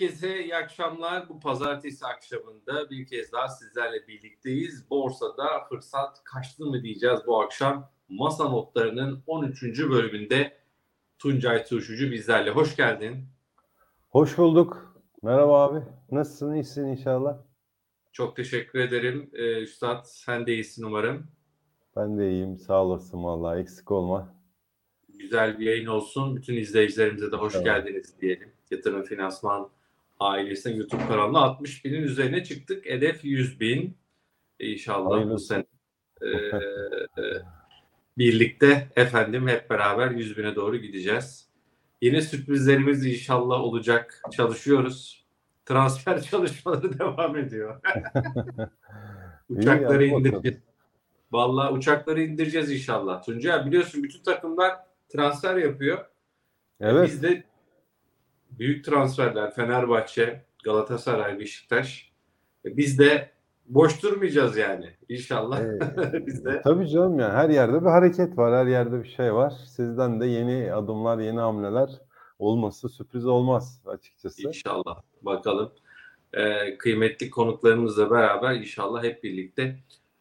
herkese iyi akşamlar. Bu pazartesi akşamında bir kez daha sizlerle birlikteyiz. Borsada fırsat kaçtı mı diyeceğiz bu akşam. Masa notlarının 13. bölümünde Tuncay Turşucu bizlerle. Hoş geldin. Hoş bulduk. Merhaba abi. Nasılsın? İyisin inşallah. Çok teşekkür ederim. Ee, Üstad sen de iyisin umarım. Ben de iyiyim. Sağ olasın vallahi. Eksik olma. Güzel bir yayın olsun. Bütün izleyicilerimize de hoş Evet. geldiniz diyelim. Yatırım Finansman ailesinin YouTube kanalına 60 binin üzerine çıktık. Hedef 100 bin. İnşallah bu Hayırlısı. sene e, birlikte efendim hep beraber 100 bine doğru gideceğiz. Yine sürprizlerimiz inşallah olacak. Çalışıyoruz. Transfer çalışmaları devam ediyor. Uçakları indireceğiz. Vallahi uçakları indireceğiz inşallah. Tuncay biliyorsun bütün takımlar transfer yapıyor. Evet. Biz de büyük transferler Fenerbahçe, Galatasaray, Beşiktaş. E, Biz de boş durmayacağız yani. İnşallah Ee, biz de Tabii canım yani her yerde bir hareket var. Her yerde bir şey var. Sizden de yeni adımlar, yeni hamleler olması sürpriz olmaz açıkçası. inşallah bakalım. E, kıymetli konuklarımızla beraber inşallah hep birlikte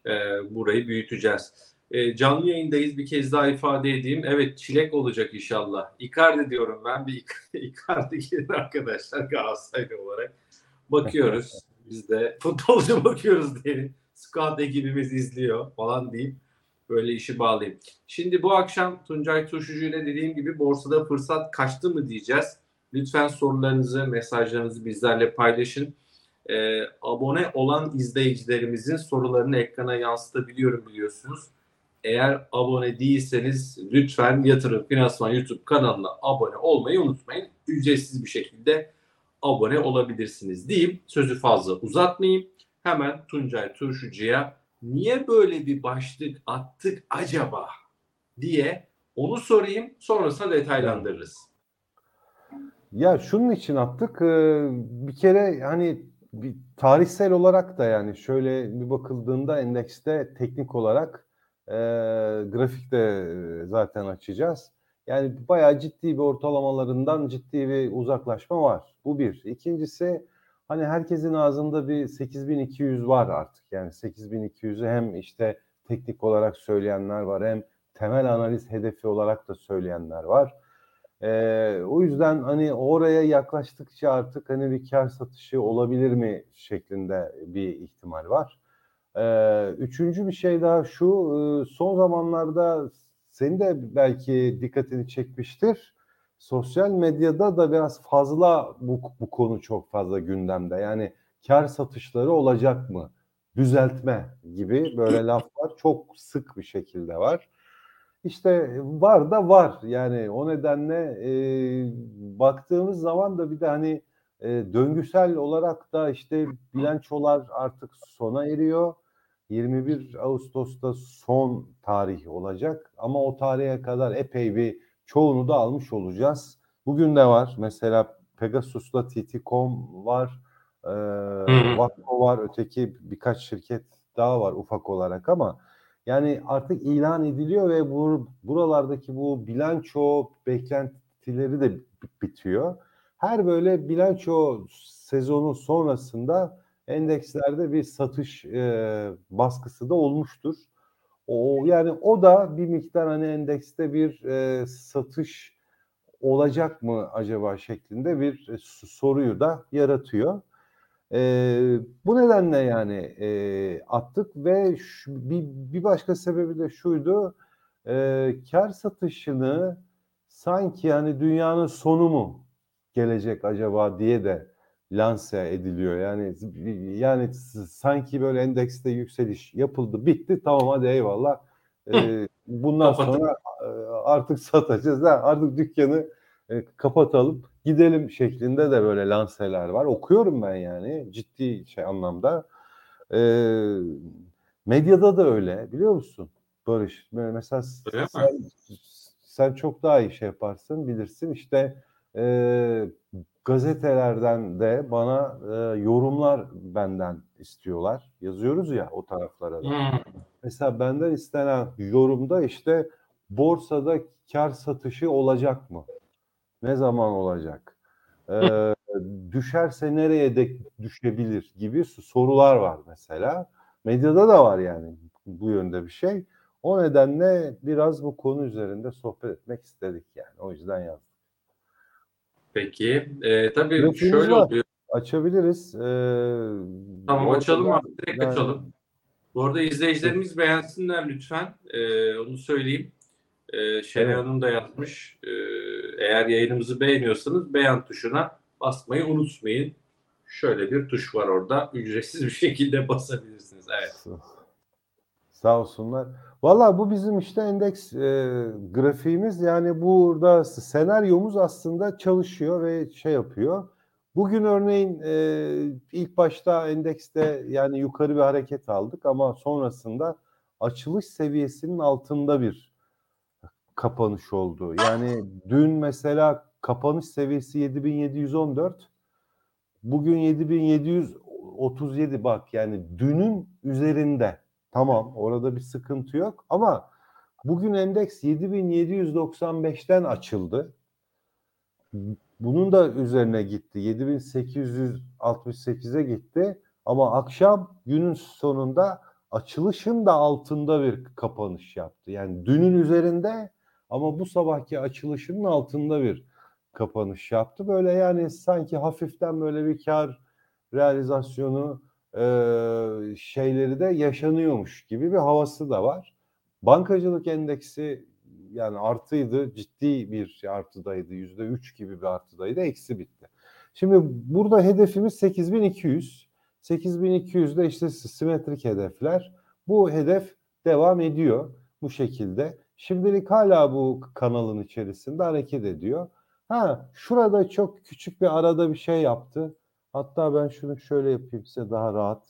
e, burayı büyüteceğiz. E, canlı yayındayız bir kez daha ifade edeyim. Evet çilek olacak inşallah. Icardi diyorum ben bir Icardi gelir arkadaşlar Galatasaraylı olarak. Bakıyoruz. Biz de futbolcu bakıyoruz diyelim. Scout ekibimiz izliyor falan deyip böyle işi bağlayayım. Şimdi bu akşam Tuncay Turşucu ile dediğim gibi borsada fırsat kaçtı mı diyeceğiz. Lütfen sorularınızı, mesajlarınızı bizlerle paylaşın. Ee, abone olan izleyicilerimizin sorularını ekrana yansıtabiliyorum biliyorsunuz. Eğer abone değilseniz lütfen Yatırım Finansman YouTube kanalına abone olmayı unutmayın. Ücretsiz bir şekilde abone olabilirsiniz diyeyim. Sözü fazla uzatmayayım. Hemen Tuncay Turşucu'ya niye böyle bir başlık attık acaba diye onu sorayım. Sonrasında detaylandırırız. Ya şunun için attık. Bir kere hani bir tarihsel olarak da yani şöyle bir bakıldığında endekste teknik olarak e, grafikte zaten açacağız. Yani bayağı ciddi bir ortalamalarından ciddi bir uzaklaşma var. Bu bir. İkincisi hani herkesin ağzında bir 8200 var artık. Yani 8200'ü hem işte teknik olarak söyleyenler var hem temel analiz hedefi olarak da söyleyenler var. Ee, o yüzden hani oraya yaklaştıkça artık hani bir kar satışı olabilir mi şeklinde bir ihtimal var. Ee, üçüncü bir şey daha şu, e, son zamanlarda senin de belki dikkatini çekmiştir. Sosyal medyada da biraz fazla bu, bu konu çok fazla gündemde. Yani kar satışları olacak mı? Düzeltme gibi böyle laflar çok sık bir şekilde var. İşte var da var yani o nedenle e, baktığımız zaman da bir de hani e, döngüsel olarak da işte bilançolar artık sona eriyor. 21 Ağustos'ta son tarih olacak ama o tarihe kadar epey bir çoğunu da almış olacağız. Bugün de var mesela Pegasus'la TT.com var, e, hı. Vakko var, öteki birkaç şirket daha var ufak olarak ama yani artık ilan ediliyor ve bu buralardaki bu bilanço beklentileri de bitiyor. Her böyle bilanço sezonu sonrasında endekslerde bir satış e, baskısı da olmuştur. O yani o da bir miktar hani endekste bir e, satış olacak mı acaba şeklinde bir e, soruyu da yaratıyor. Ee, bu nedenle yani e, attık ve şu, bir, bir başka sebebi de şuydu. E, kar satışını sanki yani dünyanın sonu mu gelecek acaba diye de lanse ediliyor. Yani yani sanki böyle endekste yükseliş yapıldı, bitti. Tamam hadi eyvallah. E, bundan sonra artık satacağız. Ha, artık dükkanı e, kapatalım gidelim şeklinde de böyle lanseler var. Okuyorum ben yani ciddi şey anlamda. E, medyada da öyle biliyor musun Barış? Mesela Öyle sen, sen çok daha iyi şey yaparsın bilirsin işte e, gazetelerden de bana e, yorumlar benden istiyorlar. Yazıyoruz ya o taraflara da. Hmm. Mesela benden istenen yorumda işte borsada kar satışı olacak mı? Ne zaman olacak? Ee, düşerse nereye de düşebilir gibi sorular var mesela. Medyada da var yani bu yönde bir şey. O nedenle biraz bu konu üzerinde sohbet etmek istedik yani. O yüzden yazdım. Peki. Ee, tabii Grafiğimiz şöyle var. oluyor. Açabiliriz. Ee, Tamam orada açalım da- abi. Direkt yani- açalım. Bu arada izleyicilerimiz beğensinler lütfen. Ee, onu söyleyeyim. Ee, Şenay Evet. Hanım da yazmış. Ee, eğer yayınımızı beğeniyorsanız beğen tuşuna basmayı unutmayın. Şöyle bir tuş var orada. Ücretsiz bir şekilde basabilirsiniz. Evet. Sağ olsunlar. Valla bu bizim işte endeks e, grafiğimiz yani burada senaryomuz aslında çalışıyor ve şey yapıyor. Bugün örneğin e, ilk başta endekste yani yukarı bir hareket aldık ama sonrasında açılış seviyesinin altında bir kapanış oldu. Yani dün mesela kapanış seviyesi 7714 bugün 7737 bak yani dünün üzerinde. Tamam orada bir sıkıntı yok ama bugün endeks 7795'ten açıldı. Bunun da üzerine gitti. 7868'e gitti. Ama akşam günün sonunda açılışın da altında bir kapanış yaptı. Yani dünün üzerinde ama bu sabahki açılışının altında bir kapanış yaptı. Böyle yani sanki hafiften böyle bir kar realizasyonu e, şeyleri de yaşanıyormuş gibi bir havası da var. Bankacılık endeksi yani artıydı, ciddi bir artıdaydı. Yüzde üç gibi bir artıdaydı, eksi bitti. Şimdi burada hedefimiz 8200. 8200 de işte simetrik hedefler. Bu hedef devam ediyor bu şekilde. Şimdilik hala bu kanalın içerisinde hareket ediyor. Ha şurada çok küçük bir arada bir şey yaptı. Hatta ben şunu şöyle yapayım size daha rahat.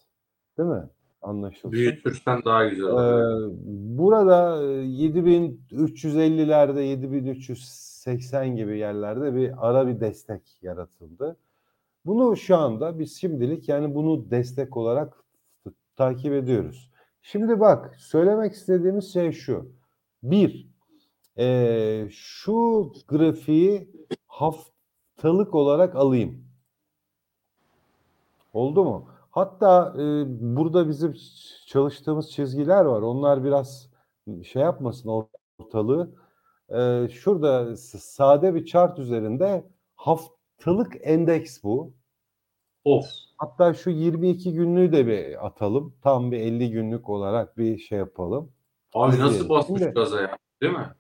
Değil mi? Anlaşılsın. Büyütürsen daha güzel olur. Ee, burada e, 7350'lerde 7380 gibi yerlerde bir ara bir destek yaratıldı. Bunu şu anda biz şimdilik yani bunu destek olarak takip ediyoruz. Şimdi bak söylemek istediğimiz şey şu. Bir, e, şu grafiği haftalık olarak alayım. Oldu mu? Hatta e, burada bizim çalıştığımız çizgiler var. Onlar biraz şey yapmasın ortalığı. E, şurada sade bir chart üzerinde haftalık endeks bu. Of. Hatta şu 22 günlüğü de bir atalım. Tam bir 50 günlük olarak bir şey yapalım. Abi İzleyelim. nasıl basmış Şimdi- gaza ya? Değil mi?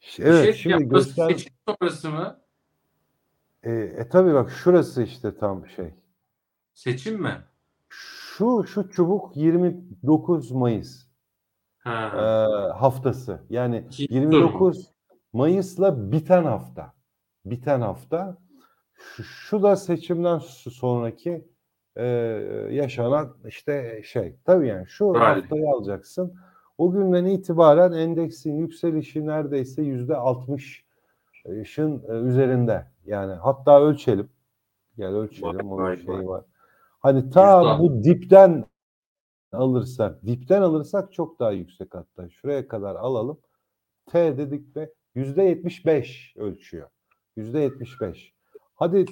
Ş- Evet şey, şimdi ya, burası göster. seçim sonrası mı? E, e tabii bak şurası işte tam şey. Seçim mi? Şu şu çubuk 29 Mayıs. Ha. e, haftası. Yani İkinci 29 Mayıs'la biten hafta. Biten hafta. Şu, şu da seçimden sonraki e, yaşanan işte şey. Tabii yani şu Rally. haftayı alacaksın. O günden itibaren endeksin yükselişi neredeyse yüzde 60'ın e, üzerinde. Yani hatta ölçelim. Gel ölçelim. Vay, Onun vay, şeyi vay. var. Hani ta bu dipten alırsak, dipten alırsak çok daha yüksek hatta. Şuraya kadar alalım. T dedik ve yüzde 75 ölçüyor. Yüzde 75. Hadi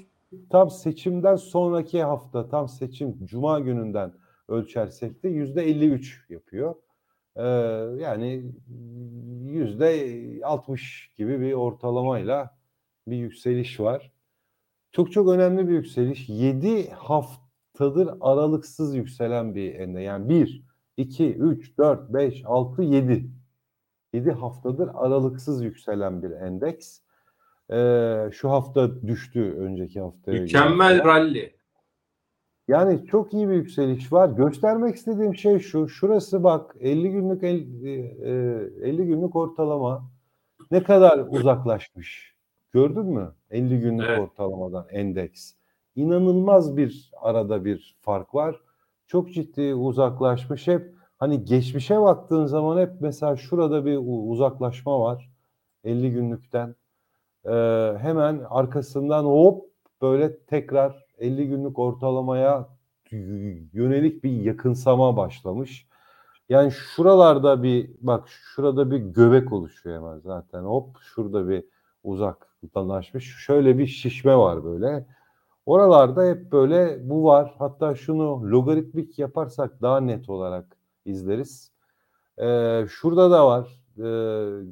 tam seçimden sonraki hafta, tam seçim Cuma gününden ölçersek de yüzde 53 yapıyor. Ee, yani yüzde 60 gibi bir ortalamayla bir yükseliş var. Çok çok önemli bir yükseliş. 7 haftadır aralıksız yükselen bir ende. Yani 1, 2, 3, 4, 5, 6, 7. 7 haftadır aralıksız yükselen bir endeks. Ee, şu hafta düştü önceki haftaya. göre Mükemmel falan. rally. Yani çok iyi bir yükseliş var. Göstermek istediğim şey şu. Şurası bak 50 günlük el- e, 50 günlük ortalama ne kadar uzaklaşmış. Gördün mü? 50 günlük Evet. ortalamadan endeks. İnanılmaz bir arada bir fark var. Çok ciddi uzaklaşmış hep. Hani geçmişe baktığın zaman hep mesela şurada bir uzaklaşma var. 50 günlükten. Ee, hemen arkasından hop böyle tekrar 50 günlük ortalamaya yönelik bir yakınsama başlamış. Yani şuralarda bir bak şurada bir göbek oluşuyor hemen zaten. Hop şurada bir uzaklaşmış. Şöyle bir şişme var böyle. Oralarda hep böyle bu var. Hatta şunu logaritmik yaparsak daha net olarak izleriz. Ee, şurada da var e,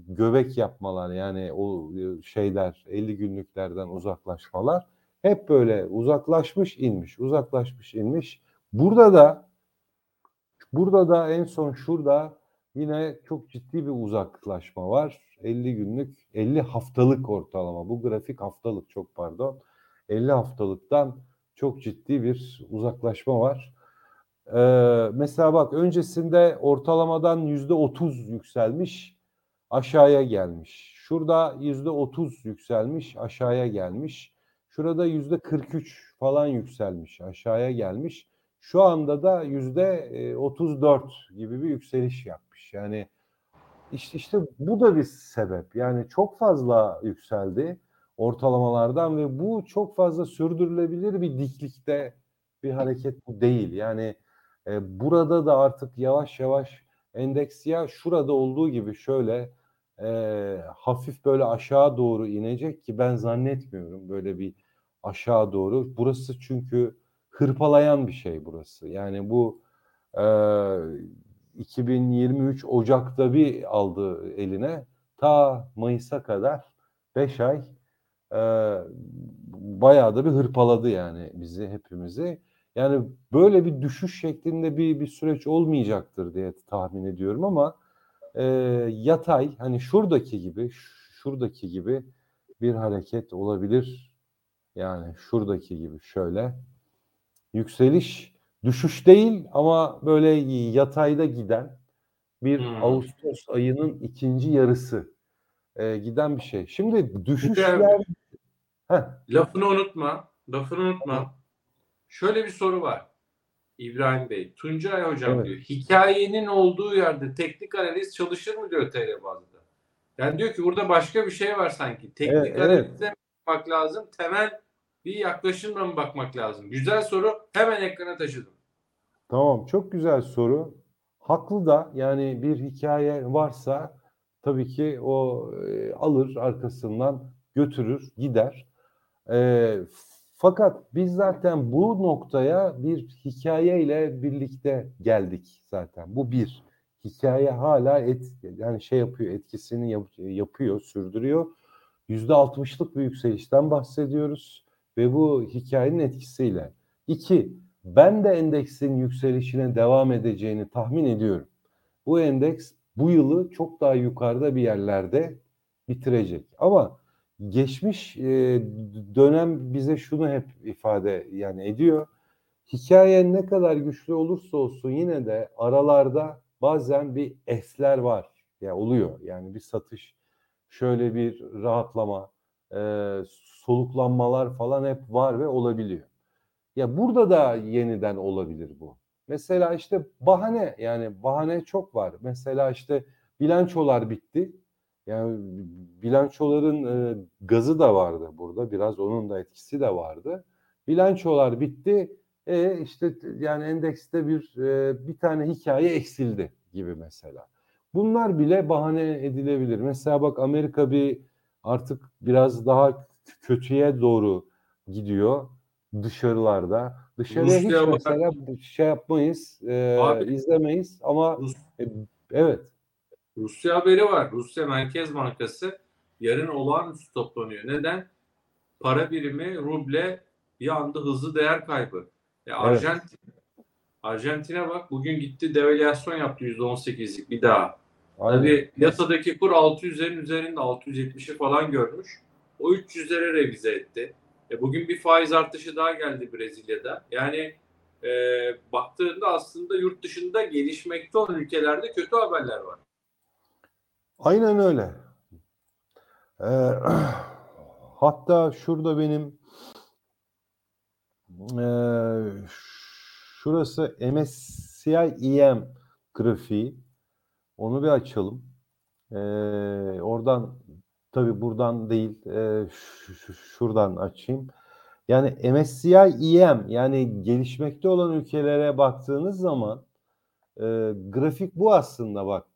göbek yapmalar yani o e, şeyler 50 günlüklerden uzaklaşmalar hep böyle uzaklaşmış inmiş uzaklaşmış inmiş. Burada da burada da en son şurada yine çok ciddi bir uzaklaşma var. 50 günlük 50 haftalık ortalama bu grafik haftalık çok pardon 50 haftalıktan çok ciddi bir uzaklaşma var. Ee, mesela bak öncesinde ortalamadan yüzde otuz yükselmiş aşağıya gelmiş. Şurada yüzde otuz yükselmiş aşağıya gelmiş. Şurada yüzde kırk üç falan yükselmiş aşağıya gelmiş. Şu anda da yüzde otuz dört gibi bir yükseliş yapmış. Yani işte, işte bu da bir sebep. Yani çok fazla yükseldi ortalamalardan ve bu çok fazla sürdürülebilir bir diklikte bir hareket bu değil. Yani e, burada da artık yavaş yavaş endeks ya şurada olduğu gibi şöyle e, hafif böyle aşağı doğru inecek ki ben zannetmiyorum böyle bir aşağı doğru. Burası çünkü hırpalayan bir şey burası. Yani bu e, 2023 Ocak'ta bir aldı eline ta Mayıs'a kadar 5 ay e, bayağı da bir hırpaladı yani bizi hepimizi. Yani böyle bir düşüş şeklinde bir bir süreç olmayacaktır diye tahmin ediyorum ama e, yatay hani şuradaki gibi şuradaki gibi bir hareket olabilir. Yani şuradaki gibi şöyle yükseliş düşüş değil ama böyle yatayda giden bir hmm. Ağustos ayının ikinci yarısı e, giden bir şey. Şimdi düşüşler Heh. lafını unutma. Lafını unutma. Şöyle bir soru var. İbrahim Bey. Tuncay Hocam evet. diyor. Hikayenin olduğu yerde teknik analiz çalışır mı diyor TL bazında. Yani diyor ki burada başka bir şey var sanki. Teknik evet, analize evet. bakmak lazım. Temel bir yaklaşımla mı bakmak lazım? Güzel soru. Hemen ekrana taşıdım. Tamam. Çok güzel soru. Haklı da yani bir hikaye varsa tabii ki o e, alır arkasından götürür gider. E, fakat biz zaten bu noktaya bir hikayeyle birlikte geldik zaten. Bu bir. Hikaye hala et, yani şey yapıyor, etkisini yap, yapıyor, sürdürüyor. Yüzde altmışlık bir yükselişten bahsediyoruz ve bu hikayenin etkisiyle. İki, ben de endeksin yükselişine devam edeceğini tahmin ediyorum. Bu endeks bu yılı çok daha yukarıda bir yerlerde bitirecek. Ama geçmiş e, dönem bize şunu hep ifade yani ediyor. Hikaye ne kadar güçlü olursa olsun yine de aralarda bazen bir esler var. Ya yani oluyor. Yani bir satış, şöyle bir rahatlama, e, soluklanmalar falan hep var ve olabiliyor. Ya burada da yeniden olabilir bu. Mesela işte bahane yani bahane çok var. Mesela işte bilançolar bitti. Yani bilançoların e, gazı da vardı burada. Biraz onun da etkisi de vardı. Bilançolar bitti. E işte yani endekste bir e, bir tane hikaye eksildi gibi mesela. Bunlar bile bahane edilebilir. Mesela bak Amerika bir artık biraz daha kötüye doğru gidiyor dışarılarda. Dışarıya Rusya hiç mesela şey yapmayız, e, Abi, izlemeyiz ama Rus, e, evet. Rusya haberi var. Rusya Merkez Bankası yarın olağanüstü toplanıyor. Neden? Para birimi ruble bir anda hızlı değer kaybı. E, Arjantin evet. Arjantin'e bak bugün gitti devalüasyon yaptı %18'lik bir daha. Aynen. Tabii yasadaki kur 600'lerin üzerinde 670'i falan görmüş. O 300'lere revize etti. E, bugün bir faiz artışı daha geldi Brezilya'da. Yani e, baktığında aslında yurt dışında gelişmekte olan ülkelerde kötü haberler var. Aynen öyle. Ee, hatta şurada benim e, şurası MSCI EM grafiği. Onu bir açalım. Ee, oradan tabi buradan değil e, şuradan açayım. Yani MSCI EM yani gelişmekte olan ülkelere baktığınız zaman e, grafik bu aslında bak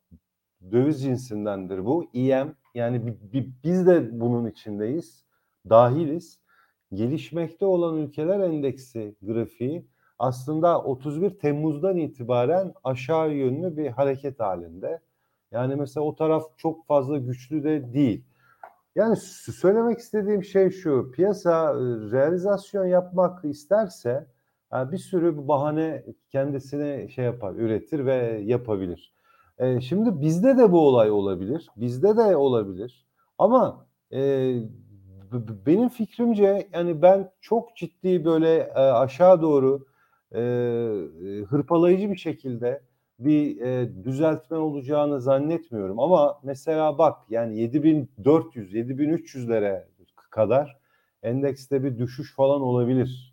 döviz cinsindendir bu. EM yani bi- bi- biz de bunun içindeyiz, dahiliz. Gelişmekte olan ülkeler endeksi grafiği aslında 31 Temmuz'dan itibaren aşağı yönlü bir hareket halinde. Yani mesela o taraf çok fazla güçlü de değil. Yani söylemek istediğim şey şu. Piyasa e, realizasyon yapmak isterse e, bir sürü bahane kendisine şey yapar, üretir ve yapabilir. E, şimdi bizde de bu olay olabilir. Bizde de olabilir. Ama e, benim fikrimce yani ben çok ciddi böyle e, aşağı doğru e, e, hırpalayıcı bir şekilde bir e, düzeltme olacağını zannetmiyorum. Ama mesela bak yani 7400 7300'lere kadar endekste bir düşüş falan olabilir.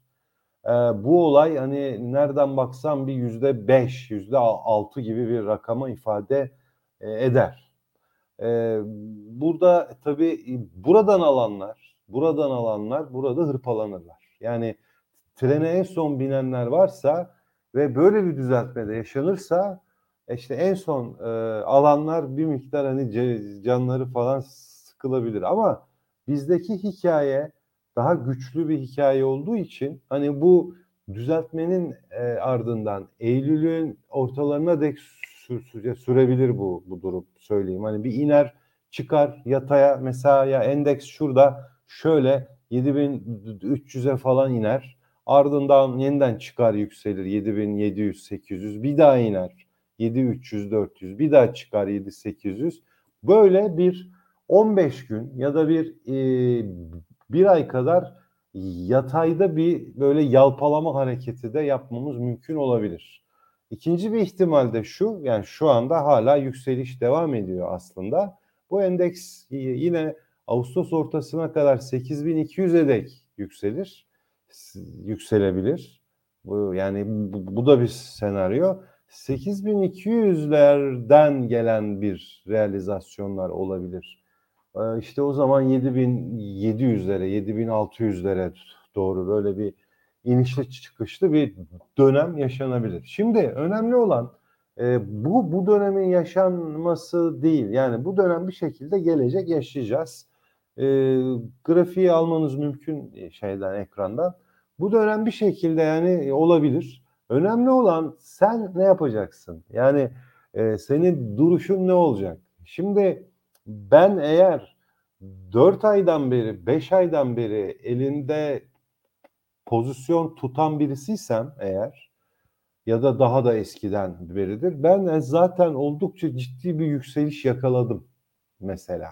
E, bu olay hani nereden baksan bir yüzde beş, yüzde altı gibi bir rakama ifade e, eder. E, burada tabii buradan alanlar, buradan alanlar burada hırpalanırlar. Yani trene en son binenler varsa ve böyle bir düzeltmede yaşanırsa işte en son e, alanlar bir miktar hani canları falan sıkılabilir ama bizdeki hikaye daha güçlü bir hikaye olduğu için hani bu düzeltmenin e, ardından Eylül'ün ortalarına dek sü- süre, sürebilir bu bu durum söyleyeyim. Hani bir iner çıkar yataya mesela ya endeks şurada şöyle 7300'e falan iner. Ardından yeniden çıkar yükselir 7700 800 bir daha iner 7300 400 bir daha çıkar 7800 böyle bir 15 gün ya da bir e, bir ay kadar yatayda bir böyle yalpalama hareketi de yapmamız mümkün olabilir. İkinci bir ihtimal de şu yani şu anda hala yükseliş devam ediyor aslında. Bu endeks yine Ağustos ortasına kadar 8200'e dek yükselir yükselebilir. Bu yani bu, bu da bir senaryo. 8200'lerden gelen bir realizasyonlar olabilir. Ee, işte o zaman 7700'lere, 7600'lere doğru böyle bir inişli çıkışlı bir dönem yaşanabilir. Şimdi önemli olan e, bu bu dönemin yaşanması değil. Yani bu dönem bir şekilde gelecek yaşayacağız. E, grafiği almanız mümkün e, şeyden ekrandan. Bu dönem bir şekilde yani olabilir. Önemli olan sen ne yapacaksın? Yani e, senin duruşun ne olacak? Şimdi ben eğer 4 aydan beri, 5 aydan beri elinde pozisyon tutan birisiysem eğer ya da daha da eskiden beridir ben zaten oldukça ciddi bir yükseliş yakaladım mesela.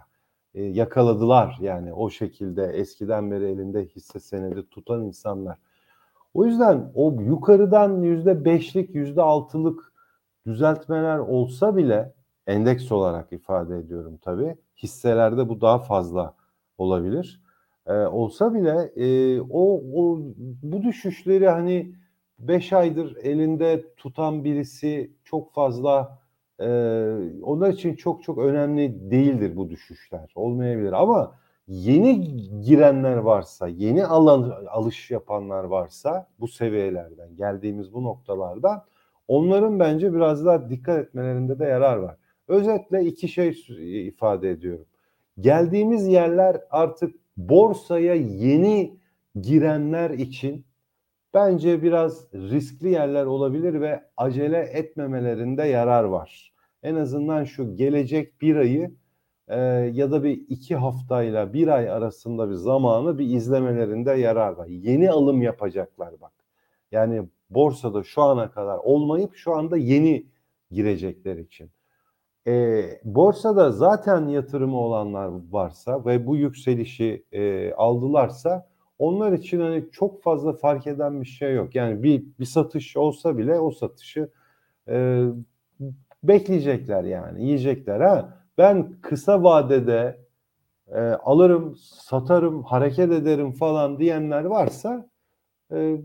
E, yakaladılar yani o şekilde eskiden beri elinde hisse senedi tutan insanlar. O yüzden o yukarıdan yüzde beşlik, yüzde altılık düzeltmeler olsa bile endeks olarak ifade ediyorum tabii. Hisselerde bu daha fazla olabilir. Ee, olsa bile e, o, o bu düşüşleri hani 5 aydır elinde tutan birisi çok fazla e, onlar için çok çok önemli değildir bu düşüşler. Olmayabilir ama yeni girenler varsa, yeni alan alış yapanlar varsa bu seviyelerden, geldiğimiz bu noktalardan onların bence biraz daha dikkat etmelerinde de yarar var. Özetle iki şey ifade ediyorum. Geldiğimiz yerler artık borsaya yeni girenler için bence biraz riskli yerler olabilir ve acele etmemelerinde yarar var. En azından şu gelecek bir ayı e, ya da bir iki haftayla bir ay arasında bir zamanı bir izlemelerinde yarar var. Yeni alım yapacaklar bak. Yani borsada şu ana kadar olmayıp şu anda yeni girecekler için. E, borsada zaten yatırımı olanlar varsa ve bu yükselişi e, aldılarsa onlar için hani çok fazla fark eden bir şey yok. Yani bir bir satış olsa bile o satışı e, bekleyecekler yani yiyecekler ha. Ben kısa vadede e, alırım, satarım, hareket ederim falan diyenler varsa e,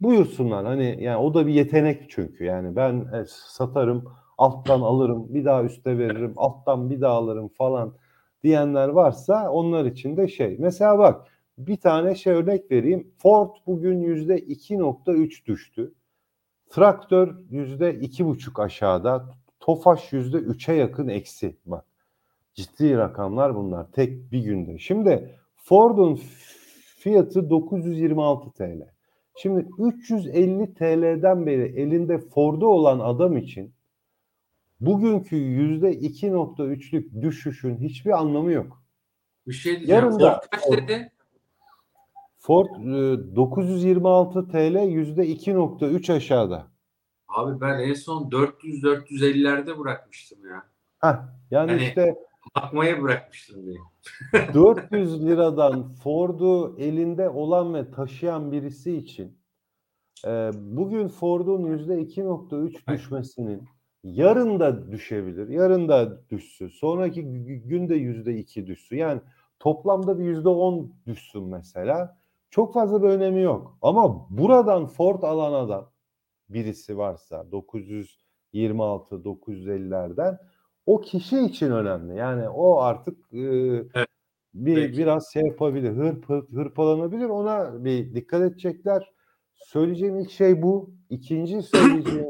buyursunlar. Hani yani o da bir yetenek çünkü. Yani ben e, satarım, alttan alırım, bir daha üste veririm, alttan bir daha alırım falan diyenler varsa onlar için de şey. Mesela bak bir tane şey örnek vereyim. Ford bugün yüzde 2.3 düştü. Traktör yüzde iki buçuk aşağıda. Tofaş yüzde 3'e yakın eksi. Bak ciddi rakamlar bunlar tek bir günde. Şimdi Ford'un fiyatı 926 TL. Şimdi 350 TL'den beri elinde Ford'u olan adam için bugünkü yüzde 2.3'lük düşüşün hiçbir anlamı yok. Bir şey diyeceğim. Yarın da- Ford kaç dedi? Ford e, 926 TL yüzde 2.3 aşağıda. Abi ben en son 400-450'lerde bırakmıştım ya. Heh, yani Yani- işte Bakmaya bırakmıştım diye. 400 liradan Ford'u elinde olan ve taşıyan birisi için e, bugün Ford'un %2.3 Hayır. düşmesinin yarın da düşebilir. Yarın da düşsün. Sonraki gü- günde %2 düşsün. Yani toplamda bir %10 düşsün mesela. Çok fazla bir önemi yok. Ama buradan Ford alan adam birisi varsa 926 950'lerden o kişi için önemli. Yani o artık e, bir Peki. biraz şey yapabilir, hırp, hırp- hırpalanabilir. Ona bir dikkat edecekler. Söyleyeceğim ilk şey bu. İkinci söyleyeceğim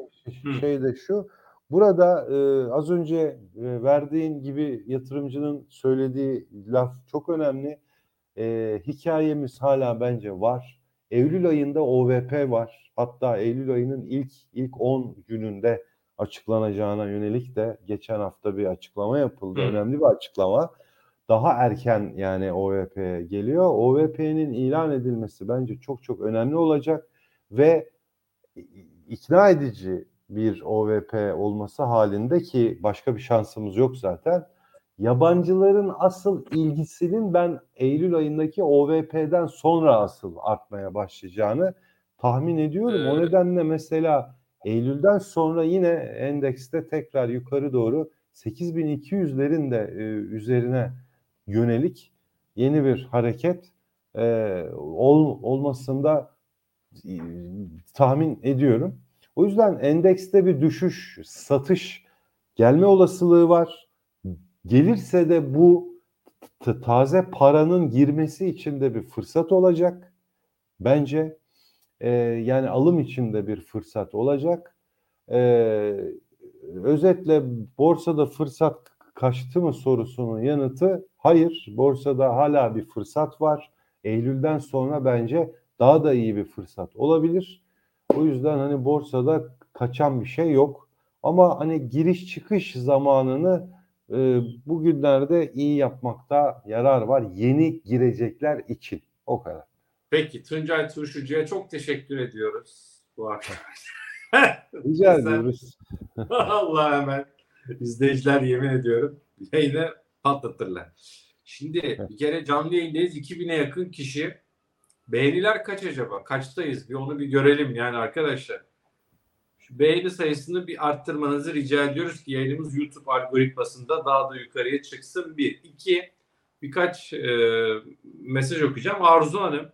şey de şu. Burada e, az önce e, verdiğin gibi yatırımcının söylediği laf çok önemli. E, hikayemiz hala bence var. Eylül ayında OVP var. Hatta Eylül ayının ilk ilk 10 gününde açıklanacağına yönelik de geçen hafta bir açıklama yapıldı. Hı. Önemli bir açıklama. Daha erken yani OVP geliyor. OVP'nin ilan edilmesi bence çok çok önemli olacak ve ikna edici bir OVP olması halinde ki başka bir şansımız yok zaten. Yabancıların asıl ilgisinin ben Eylül ayındaki OVP'den sonra asıl artmaya başlayacağını tahmin ediyorum. O nedenle mesela Eylül'den sonra yine endekste tekrar yukarı doğru 8200'lerin de e, üzerine yönelik yeni bir hareket e, ol, olmasında e, tahmin ediyorum. O yüzden endekste bir düşüş, satış gelme olasılığı var. Gelirse de bu taze paranın girmesi için de bir fırsat olacak. Bence e, yani alım için de bir fırsat olacak. E, özetle borsada fırsat kaçtı mı sorusunun yanıtı hayır. Borsada hala bir fırsat var. Eylül'den sonra bence daha da iyi bir fırsat olabilir. O yüzden hani borsada kaçan bir şey yok. Ama hani giriş çıkış zamanını e, bugünlerde iyi yapmakta yarar var. Yeni girecekler için. O kadar. Peki Tuncay Turşucu'ya çok teşekkür ediyoruz bu akşam. Rica ediyoruz. Allah hemen izleyiciler yemin ediyorum yayını patlatırlar. Şimdi bir kere canlı yayındayız. 2000'e yakın kişi. Beğeniler kaç acaba? Kaçtayız? Bir onu bir görelim yani arkadaşlar. Şu beğeni sayısını bir arttırmanızı rica ediyoruz ki yayınımız YouTube algoritmasında daha da yukarıya çıksın. Bir. iki birkaç e, mesaj okuyacağım. Arzu Hanım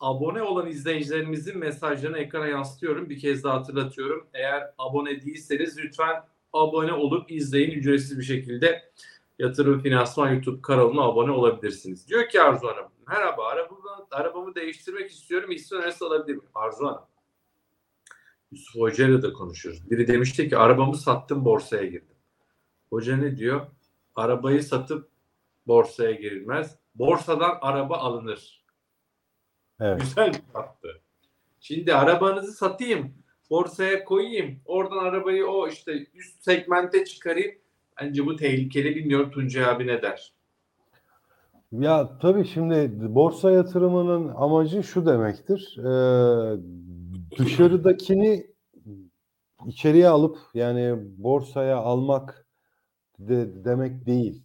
abone olan izleyicilerimizin mesajlarını ekrana yansıtıyorum. Bir kez daha hatırlatıyorum. Eğer abone değilseniz lütfen abone olup izleyin. Ücretsiz bir şekilde Yatırım Finansman YouTube kanalına abone olabilirsiniz. Diyor ki Arzu Hanım, merhaba arabamı, arabamı değiştirmek istiyorum. Hisse önerisi alabilir miyim? Arzu Hanım. Yusuf Hoca ile de konuşuyoruz. Biri demişti ki arabamı sattım borsaya girdim. Hoca ne diyor? Arabayı satıp borsaya girilmez. Borsadan araba alınır. Evet. Güzel bir yaptı. Şimdi arabanızı satayım, borsaya koyayım, oradan arabayı o işte üst segmente çıkarayım. Bence bu tehlikeli bilmiyorum Tuncay abi ne der? Ya tabii şimdi borsa yatırımının amacı şu demektir. Ee, dışarıdakini içeriye alıp yani borsaya almak de, demek değil.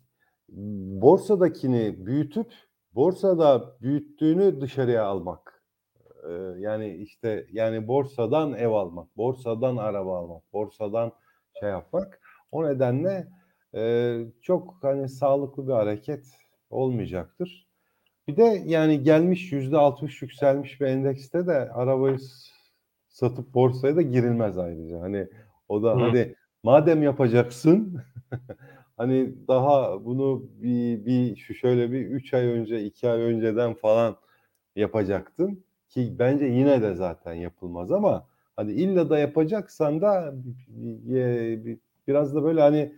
Borsadakini büyütüp borsada büyüttüğünü dışarıya almak. Ee, yani işte yani borsadan ev almak, borsadan araba almak, borsadan şey yapmak. O nedenle e, çok hani sağlıklı bir hareket olmayacaktır. Bir de yani gelmiş yüzde altmış yükselmiş bir endekste de arabayı satıp borsaya da girilmez ayrıca. Hani o da Hı. hadi madem yapacaksın hani daha bunu bir, bir şu şöyle bir 3 ay önce 2 ay önceden falan yapacaktın ki bence yine de zaten yapılmaz ama hani illa da yapacaksan da e, bir- biraz da böyle hani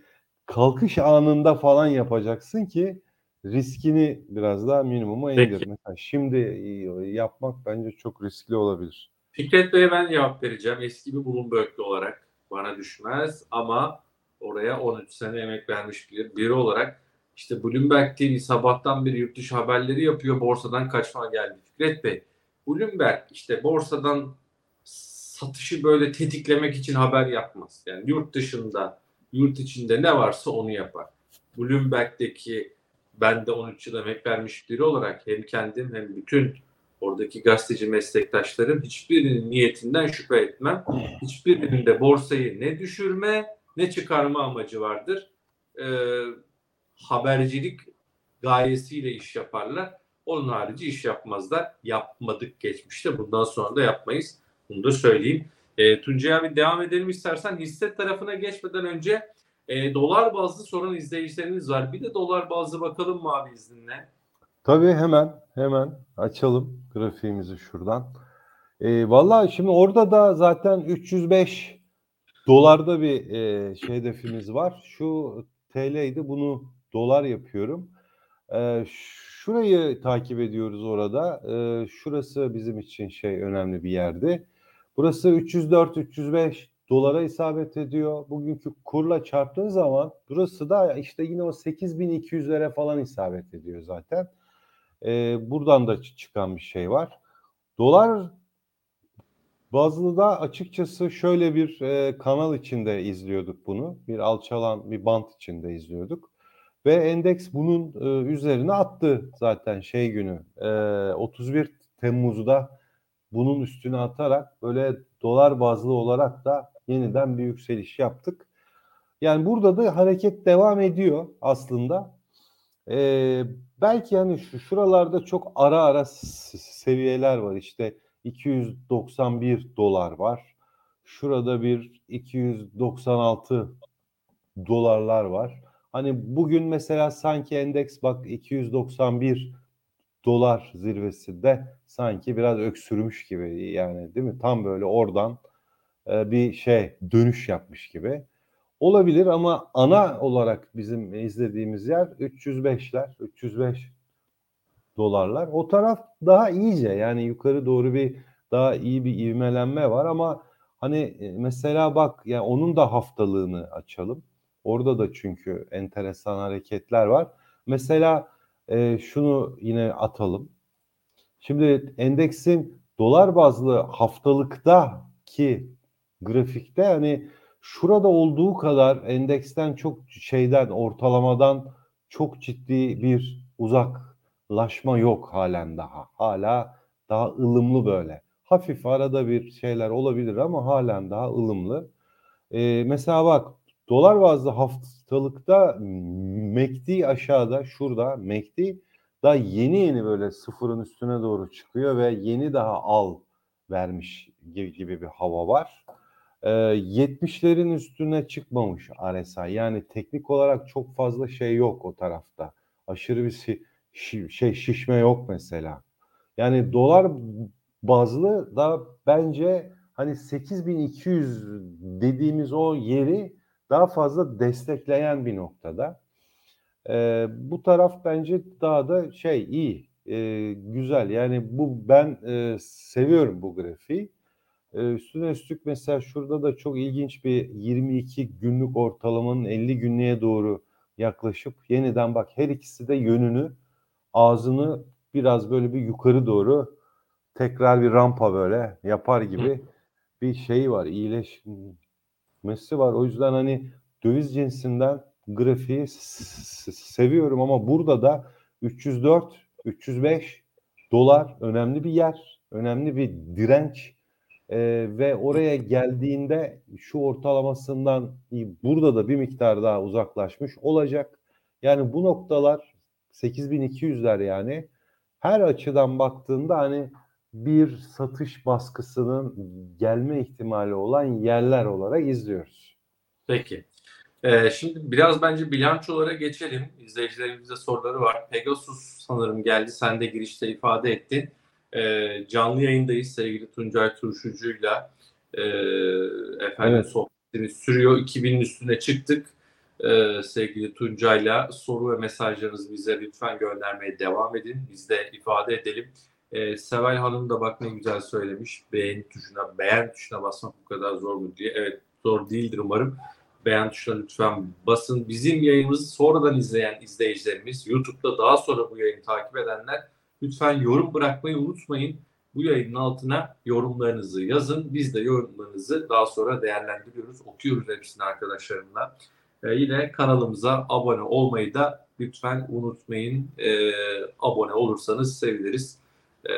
kalkış anında falan yapacaksın ki riskini biraz daha minimuma Peki. indir. Mesela şimdi e, yapmak bence çok riskli olabilir. Fikret Bey'e ben cevap vereceğim. Eski bir Bloomberg'li olarak bana düşmez ama oraya 13 sene emek vermiş bir biri olarak işte Bloomberg TV sabahtan beri yurt dışı haberleri yapıyor. Borsadan kaçma geldi. Fikret Bey, Bloomberg işte borsadan satışı böyle tetiklemek için haber yapmaz. Yani yurt dışında, yurt içinde ne varsa onu yapar. Bloomberg'deki ben de 13 yıl emek vermiş biri olarak hem kendim hem bütün oradaki gazeteci meslektaşlarım hiçbirinin niyetinden şüphe etmem. Hiçbirinin de borsayı ne düşürme ne çıkarma amacı vardır. Ee, habercilik gayesiyle iş yaparlar. Onun harici iş yapmazlar. Yapmadık geçmişte. Bundan sonra da yapmayız. Bunu da söyleyeyim. E, Tuncay abi devam edelim istersen. Hisse tarafına geçmeden önce e, dolar bazlı soran izleyicilerimiz var. Bir de dolar bazlı bakalım mı abi izninle? Tabii hemen hemen açalım grafiğimizi şuradan. E, vallahi şimdi orada da zaten 305 dolarda bir e, şey hedefimiz var. Şu TL'ydi bunu dolar yapıyorum. E, şurayı takip ediyoruz orada. E, şurası bizim için şey önemli bir yerdi. Burası 304-305 dolara isabet ediyor. Bugünkü kurla çarptığı zaman burası da işte yine o 8200'lere falan isabet ediyor zaten. E, buradan da çıkan bir şey var. Dolar bazlı da açıkçası şöyle bir e, kanal içinde izliyorduk bunu. Bir alçalan bir bant içinde izliyorduk. Ve endeks bunun e, üzerine attı zaten şey günü. E, 31 Temmuz'da bunun üstüne atarak böyle dolar bazlı olarak da yeniden bir yükseliş yaptık. Yani burada da hareket devam ediyor aslında. Ee, belki yani şu şuralarda çok ara ara seviyeler var. İşte 291 dolar var. Şurada bir 296 dolarlar var. Hani bugün mesela sanki endeks bak 291 dolar zirvesinde sanki biraz öksürmüş gibi yani değil mi? Tam böyle oradan e, bir şey dönüş yapmış gibi. Olabilir ama ana olarak bizim izlediğimiz yer 305'ler, 305 dolarlar. O taraf daha iyice yani yukarı doğru bir daha iyi bir ivmelenme var ama hani mesela bak yani onun da haftalığını açalım. Orada da çünkü enteresan hareketler var. Mesela e, şunu yine atalım. Şimdi endeksin dolar bazlı haftalıkta ki grafikte hani şurada olduğu kadar endeksten çok şeyden ortalamadan çok ciddi bir uzaklaşma yok halen daha. Hala daha ılımlı böyle. Hafif arada bir şeyler olabilir ama halen daha ılımlı. Ee, mesela bak dolar bazlı haftalıkta MACD aşağıda şurada MACD daha yeni yeni böyle sıfırın üstüne doğru çıkıyor ve yeni daha al vermiş gibi, gibi bir hava var. 70'lerin üstüne çıkmamış RSI. Yani teknik olarak çok fazla şey yok o tarafta. Aşırı bir şi, şey şişme yok mesela. Yani dolar bazlı da bence hani 8200 dediğimiz o yeri daha fazla destekleyen bir noktada. Ee, bu taraf bence daha da şey iyi, e, güzel. Yani bu ben e, seviyorum bu grafiği. Ee, üstüne üstlük mesela şurada da çok ilginç bir 22 günlük ortalamanın 50 günlüğe doğru yaklaşıp yeniden bak her ikisi de yönünü ağzını biraz böyle bir yukarı doğru tekrar bir rampa böyle yapar gibi bir şey var iyileşmesi var. O yüzden hani döviz cinsinden grafiği seviyorum ama burada da 304 305 dolar önemli bir yer, önemli bir direnç e, ve oraya geldiğinde şu ortalamasından burada da bir miktar daha uzaklaşmış olacak. Yani bu noktalar 8200'ler yani her açıdan baktığında hani bir satış baskısının gelme ihtimali olan yerler olarak izliyoruz. Peki. Ee, şimdi biraz bence bilançolara geçelim. İzleyicilerimizde soruları var. Pegasus sanırım geldi. Sen de girişte ifade ettin. Ee, canlı yayındayız sevgili Tuncay Turşucu'yla. Ee, efendim Evet. sohbetimiz sürüyor. 2000'in üstüne çıktık. Ee, sevgili Tuncay'la soru ve mesajlarınızı bize lütfen göndermeye devam edin. Biz de ifade edelim. Ee, Seval Hanım da bak ne güzel söylemiş. Beğen tuşuna, beğen tuşuna basmak bu kadar zor mu diye. Evet zor değildir umarım. Beğen tuşuna lütfen basın. Bizim yayınımızı sonradan izleyen izleyicilerimiz, YouTube'da daha sonra bu yayını takip edenler lütfen yorum bırakmayı unutmayın. Bu yayının altına yorumlarınızı yazın. Biz de yorumlarınızı daha sonra değerlendiriyoruz. Okuyoruz hepsini arkadaşlarımla. Ee, yine kanalımıza abone olmayı da lütfen unutmayın. Ee, abone olursanız seviniriz. Ee,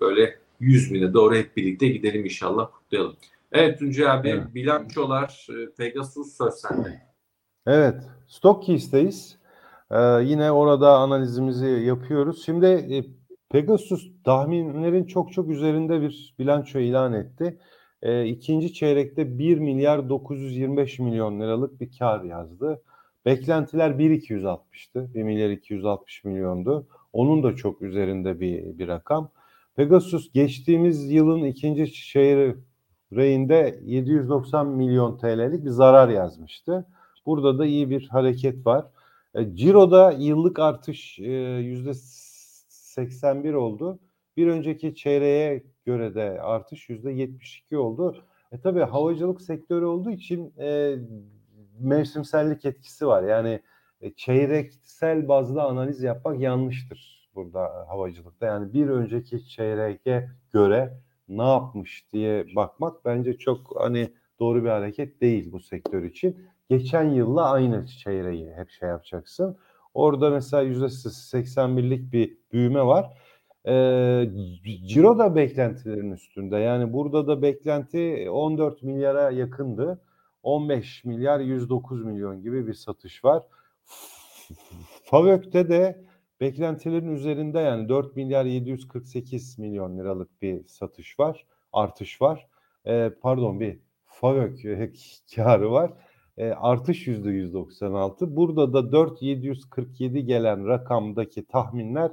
böyle 100 bine doğru hep birlikte gidelim inşallah kutlayalım. Evet Tuncay abi Evet. bilançolar e, Pegasus söz sende. Evet, Stockkeys'teyiz. Ee, yine orada analizimizi yapıyoruz. Şimdi e, Pegasus tahminlerin çok çok üzerinde bir bilanço ilan etti. E, ikinci çeyrekte 1 milyar 925 milyon liralık bir kar yazdı. Beklentiler 1.260'tı. 1 milyar 260 milyondu. Onun da çok üzerinde bir, bir rakam. Pegasus geçtiğimiz yılın ikinci çeyreğinde 790 milyon TL'lik bir zarar yazmıştı. Burada da iyi bir hareket var. E, Ciro'da yıllık artış e, yüzde 81 oldu. Bir önceki çeyreğe göre de artış yüzde 72 oldu. E tabii havacılık sektörü olduğu için e, mevsimsellik etkisi var. Yani e, çeyreksel bazda analiz yapmak yanlıştır burada havacılıkta. Yani bir önceki çeyreğe göre ne yapmış diye bakmak bence çok hani doğru bir hareket değil bu sektör için geçen yılla aynı çeyreği hep şey yapacaksın. Orada mesela %81'lik bir büyüme var. Ee, Ciro da beklentilerin üstünde. Yani burada da beklenti 14 milyara yakındı. 15 milyar 109 milyon gibi bir satış var. Favök'te de beklentilerin üzerinde yani 4 milyar 748 milyon liralık bir satış var. Artış var. Ee, pardon bir Favök karı var. E, artış yüzde 196. Burada da 4747 gelen rakamdaki tahminler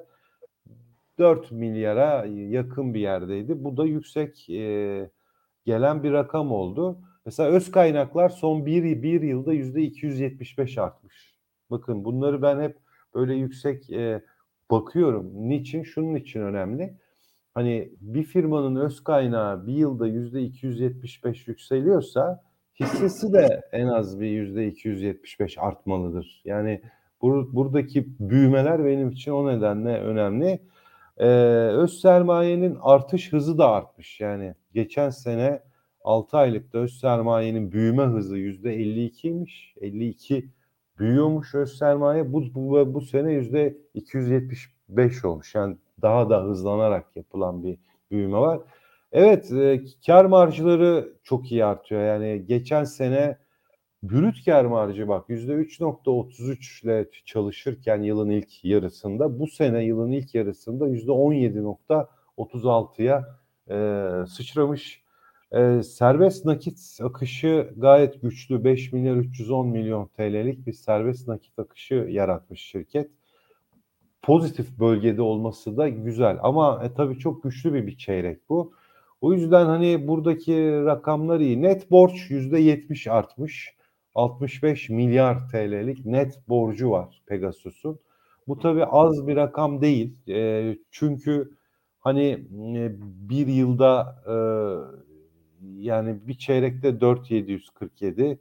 4 milyara yakın bir yerdeydi. Bu da yüksek e, gelen bir rakam oldu. Mesela öz kaynaklar son bir, bir yılda yüzde 275 artmış. Bakın bunları ben hep böyle yüksek e, bakıyorum. Niçin? Şunun için önemli. Hani bir firmanın öz kaynağı bir yılda yüzde 275 yükseliyorsa hissesi de en az bir yüzde 275 artmalıdır. Yani bur buradaki büyümeler benim için o nedenle önemli. Ee, öz sermayenin artış hızı da artmış. Yani geçen sene 6 aylıkta öz sermayenin büyüme hızı yüzde 52'ymiş. 52 büyüyormuş öz sermaye. Bu, bu, bu sene yüzde 275 olmuş. Yani daha da hızlanarak yapılan bir büyüme var. Evet, e, kar marjları çok iyi artıyor. Yani geçen sene brüt kar marjı bak %3.33 ile çalışırken yılın ilk yarısında bu sene yılın ilk yarısında %17.36'ya e, sıçramış. E, serbest nakit akışı gayet güçlü. 5 milyar 310 milyon TL'lik bir serbest nakit akışı yaratmış şirket. Pozitif bölgede olması da güzel ama e, tabii çok güçlü bir, bir çeyrek bu. O yüzden hani buradaki rakamlar iyi. Net borç %70 artmış. 65 milyar TL'lik net borcu var Pegasus'un. Bu tabii az bir rakam değil. E, çünkü hani e, bir yılda e, yani bir çeyrekte 4747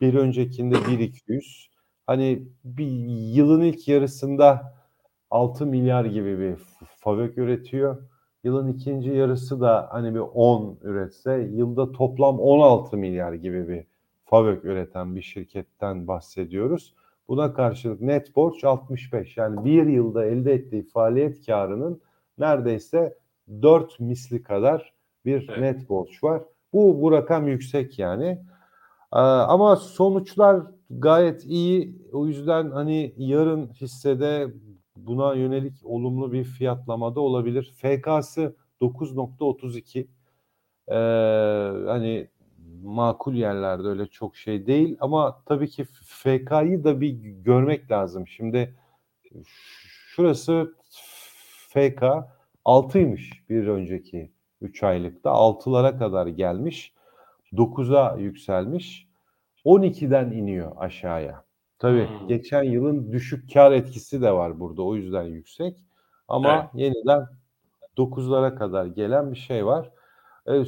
bir öncekinde 1200 hani bir yılın ilk yarısında 6 milyar gibi bir fabrik üretiyor. Yılın ikinci yarısı da hani bir 10 üretse yılda toplam 16 milyar gibi bir fabrik üreten bir şirketten bahsediyoruz. Buna karşılık net borç 65. Yani bir yılda elde ettiği faaliyet karının neredeyse 4 misli kadar bir Evet. net borç var. Bu, bu rakam yüksek yani. Ee, ama sonuçlar gayet iyi. O yüzden hani yarın hissede buna yönelik olumlu bir fiyatlamada olabilir. FK'sı 9.32. Ee, hani makul yerlerde öyle çok şey değil ama tabii ki FK'yı da bir görmek lazım. Şimdi şurası FK 6'ymış bir önceki 3 aylıkta 6'lara kadar gelmiş 9'a yükselmiş 12'den iniyor aşağıya. Tabii Hmm. geçen yılın düşük kar etkisi de var burada o yüzden yüksek ama Evet. yeniden 9'lara kadar gelen bir şey var. E,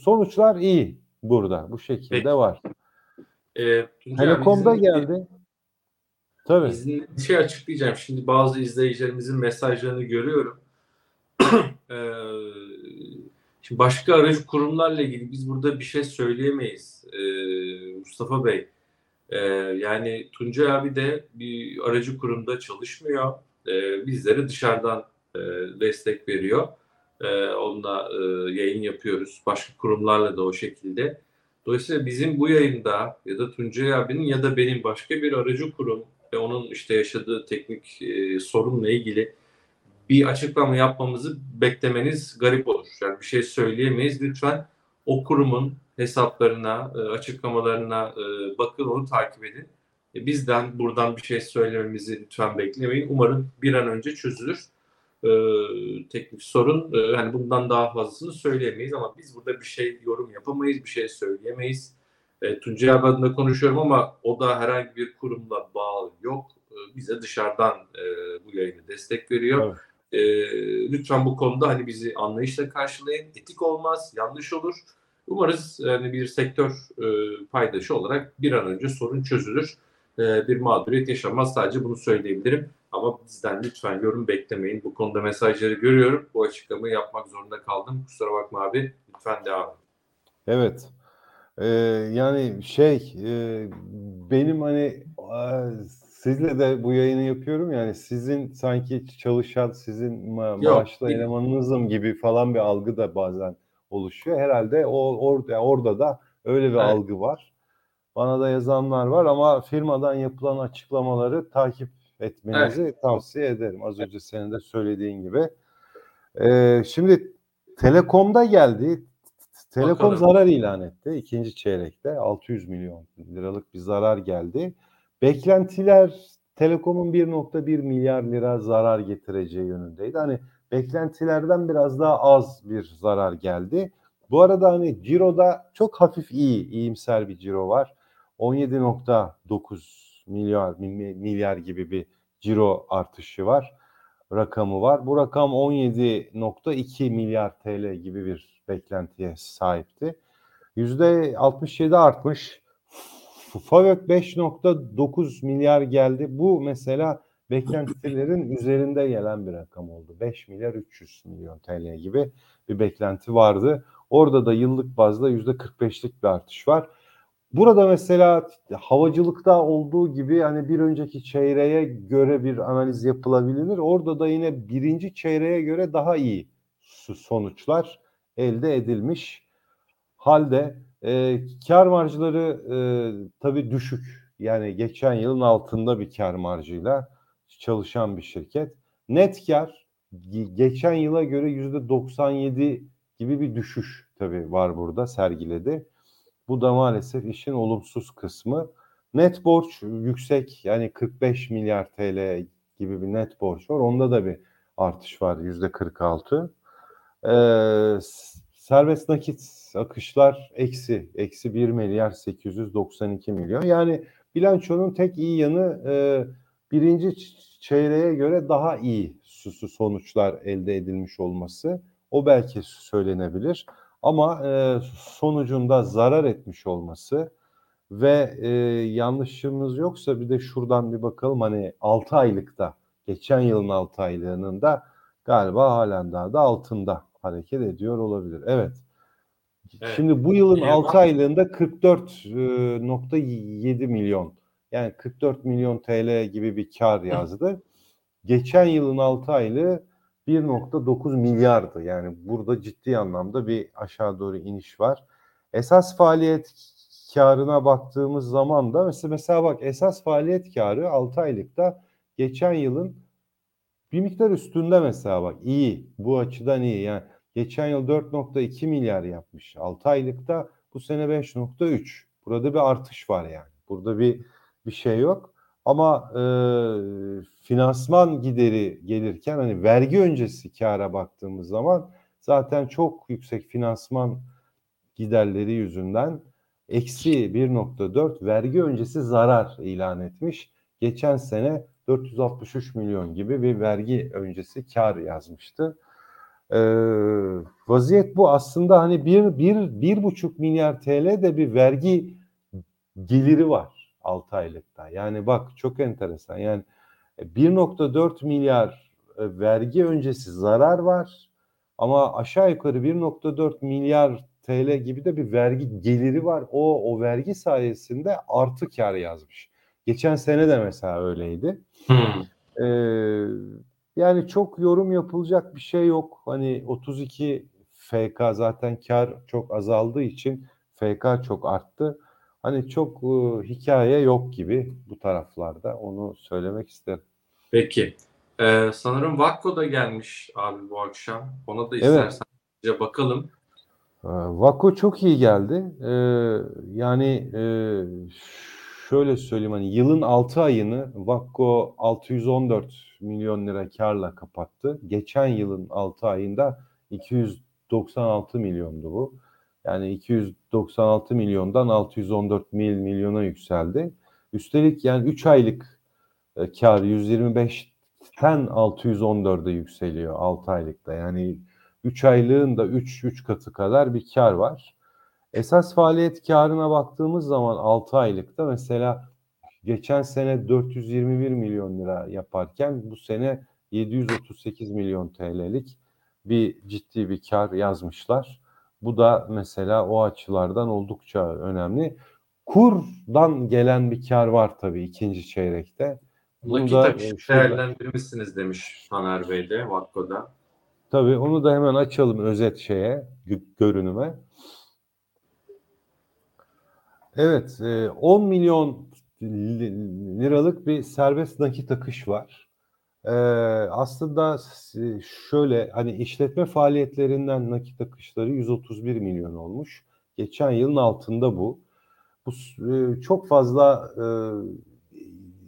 sonuçlar iyi burada. Bu şekilde Peki. var. Abi, Telekom'da geldi. Tabii. İzin, bir şey açıklayacağım. Şimdi bazı izleyicilerimizin mesajlarını görüyorum. Ee, şimdi başka aracı kurumlarla ilgili biz burada bir şey söyleyemeyiz. Ee, Mustafa Bey. Ee, yani Tuncay abi de bir aracı kurumda çalışmıyor. Ee, bizlere dışarıdan e, destek veriyor. Ee, onunla e, yayın yapıyoruz. Başka kurumlarla da o şekilde. Dolayısıyla bizim bu yayında ya da Tuncay abinin ya da benim başka bir aracı kurum ve onun işte yaşadığı teknik e, sorunla ilgili bir açıklama yapmamızı beklemeniz garip olur. Yani bir şey söyleyemeyiz. Lütfen o kurumun hesaplarına, e, açıklamalarına e, bakın, onu takip edin. E, Bizden buradan bir şey söylememizi lütfen beklemeyin. Umarım bir an önce çözülür. Teknik sorun. E, hani bundan daha fazlasını söyleyemeyiz ama biz burada bir şey yorum yapamayız, bir şey söyleyemeyiz. E, Tuncay adına konuşuyorum ama o da herhangi bir kurumla bağlı yok. Bize dışarıdan e, bu yayını destek veriyor. Evet. E, lütfen bu konuda hani bizi anlayışla karşılayın. Etik olmaz, yanlış olur. Umarız yani bir sektör e, paydaşı olarak bir an önce sorun çözülür. E, bir mağduriyet yaşanmaz. Sadece bunu söyleyebilirim. Ama bizden lütfen yorum beklemeyin. Bu konuda mesajları görüyorum. Bu açıklamayı yapmak zorunda kaldım. Kusura bakma abi. Lütfen devam et. Evet. Ee, yani şey e, benim hani a, sizle de bu yayını yapıyorum yani sizin sanki çalışan sizin ma- Yok, maaşlı değil. elemanınızım gibi falan bir algı da bazen oluşuyor. Herhalde o orada orada da öyle bir Evet. algı var. Bana da yazanlar var ama firmadan yapılan açıklamaları takip etmenizi tavsiye ederim. Az önce senin de söylediğin gibi. Ee, şimdi Telekom'da geldi. Telekom Bakalım. zarar ilan etti ikinci çeyrekte 600 milyon liralık bir zarar geldi. Beklentiler Telekom'un 1.1 milyar lira zarar getireceği yönündeydi. Hani beklentilerden biraz daha az bir zarar geldi. Bu arada hani ciroda çok hafif iyi, iyimser bir ciro var. 17.9 milyar mi- milyar gibi bir ciro artışı var. Rakamı var. Bu rakam 17.2 milyar TL gibi bir beklentiye sahipti. %67 artmış. FAVÖK 5.9 milyar geldi. Bu mesela beklentilerin üzerinde gelen bir rakam oldu. 5 milyar 300 milyon TL gibi bir beklenti vardı. Orada da yıllık bazda %45'lik bir artış var. Burada mesela havacılıkta olduğu gibi hani bir önceki çeyreğe göre bir analiz yapılabilir. Orada da yine birinci çeyreğe göre daha iyi sonuçlar elde edilmiş halde e, kar marjları e, tabii düşük. Yani geçen yılın altında bir kar marjıyla çalışan bir şirket. Net kar ge- geçen yıla göre yüzde 97 gibi bir düşüş tabii var burada sergiledi. Bu da maalesef işin olumsuz kısmı. Net borç yüksek yani 45 milyar TL gibi bir net borç var. Onda da bir artış var yüzde 46. Ee, serbest nakit akışlar eksi. Eksi 1 milyar 892 milyon. Yani bilançonun tek iyi yanı e, birinci çeyreğe göre daha iyi su- su- sonuçlar elde edilmiş olması. O belki söylenebilir. Ama e, sonucunda zarar etmiş olması ve e, yanlışımız yoksa bir de şuradan bir bakalım hani 6 aylıkta geçen yılın 6 aylığının da galiba halen daha da altında hareket ediyor olabilir. Evet. Evet. Şimdi bu yılın İyi 6 bak. aylığında 44.7 milyon yani 44 milyon TL gibi bir kar yazdı. Geçen yılın 6 aylığı 1.9 milyardı. Yani burada ciddi anlamda bir aşağı doğru iniş var. Esas faaliyet karına baktığımız zaman da mesela, mesela bak esas faaliyet karı 6 aylıkta geçen yılın bir miktar üstünde mesela bak iyi. Bu açıdan iyi. Yani geçen yıl 4.2 milyar yapmış 6 aylıkta. Bu sene 5.3. Burada bir artış var yani. Burada bir bir şey yok. Ama e, finansman gideri gelirken hani vergi öncesi kâra baktığımız zaman zaten çok yüksek finansman giderleri yüzünden eksi 1.4 vergi öncesi zarar ilan etmiş. Geçen sene 463 milyon gibi bir vergi öncesi kar yazmıştı. Ee, vaziyet bu aslında hani bir, bir, bir buçuk milyar TL de bir vergi geliri var 6 aylıkta. Yani bak çok enteresan yani 1.4 milyar e, vergi öncesi zarar var ama aşağı yukarı 1.4 milyar TL gibi de bir vergi geliri var. O o vergi sayesinde artı kar yazmış. Geçen sene de mesela öyleydi. Hmm. Ee, yani çok yorum yapılacak bir şey yok. Hani 32 FK zaten kar çok azaldığı için FK çok arttı. Hani çok e, hikaye yok gibi bu taraflarda. Onu söylemek isterim. Peki. Ee, sanırım Vakko da gelmiş abi bu akşam. Ona da Evet. istersen bir bakalım. Ee, Vako çok iyi geldi. Ee, yani e, şöyle söyleyeyim hani yılın 6 ayını Vakko 614 milyon lira karla kapattı. Geçen yılın 6 ayında 296 milyondu bu. Yani 296 milyondan 614 mil milyona yükseldi. Üstelik yani 3 aylık e, kar 125'ten 614'e yükseliyor 6 aylıkta. Yani 3 aylığın da 3 3 katı kadar bir kar var. Esas faaliyet karına baktığımız zaman 6 aylıkta mesela geçen sene 421 milyon lira yaparken bu sene 738 milyon TL'lik bir ciddi bir kar yazmışlar. Bu da mesela o açılardan oldukça önemli. Kurdan gelen bir kar var tabii ikinci çeyrekte. Bunu da, e, değerlendirmişsiniz demiş Taner Bey de Vakko'da. Tabii onu da hemen açalım özet şeye, gö- görünüme. Evet, e, 10 milyon li- liralık bir serbest nakit akış var. E, Aslında şöyle hani işletme faaliyetlerinden nakit akışları 131 milyon olmuş. Geçen yılın altında bu. Bu e, çok fazla e,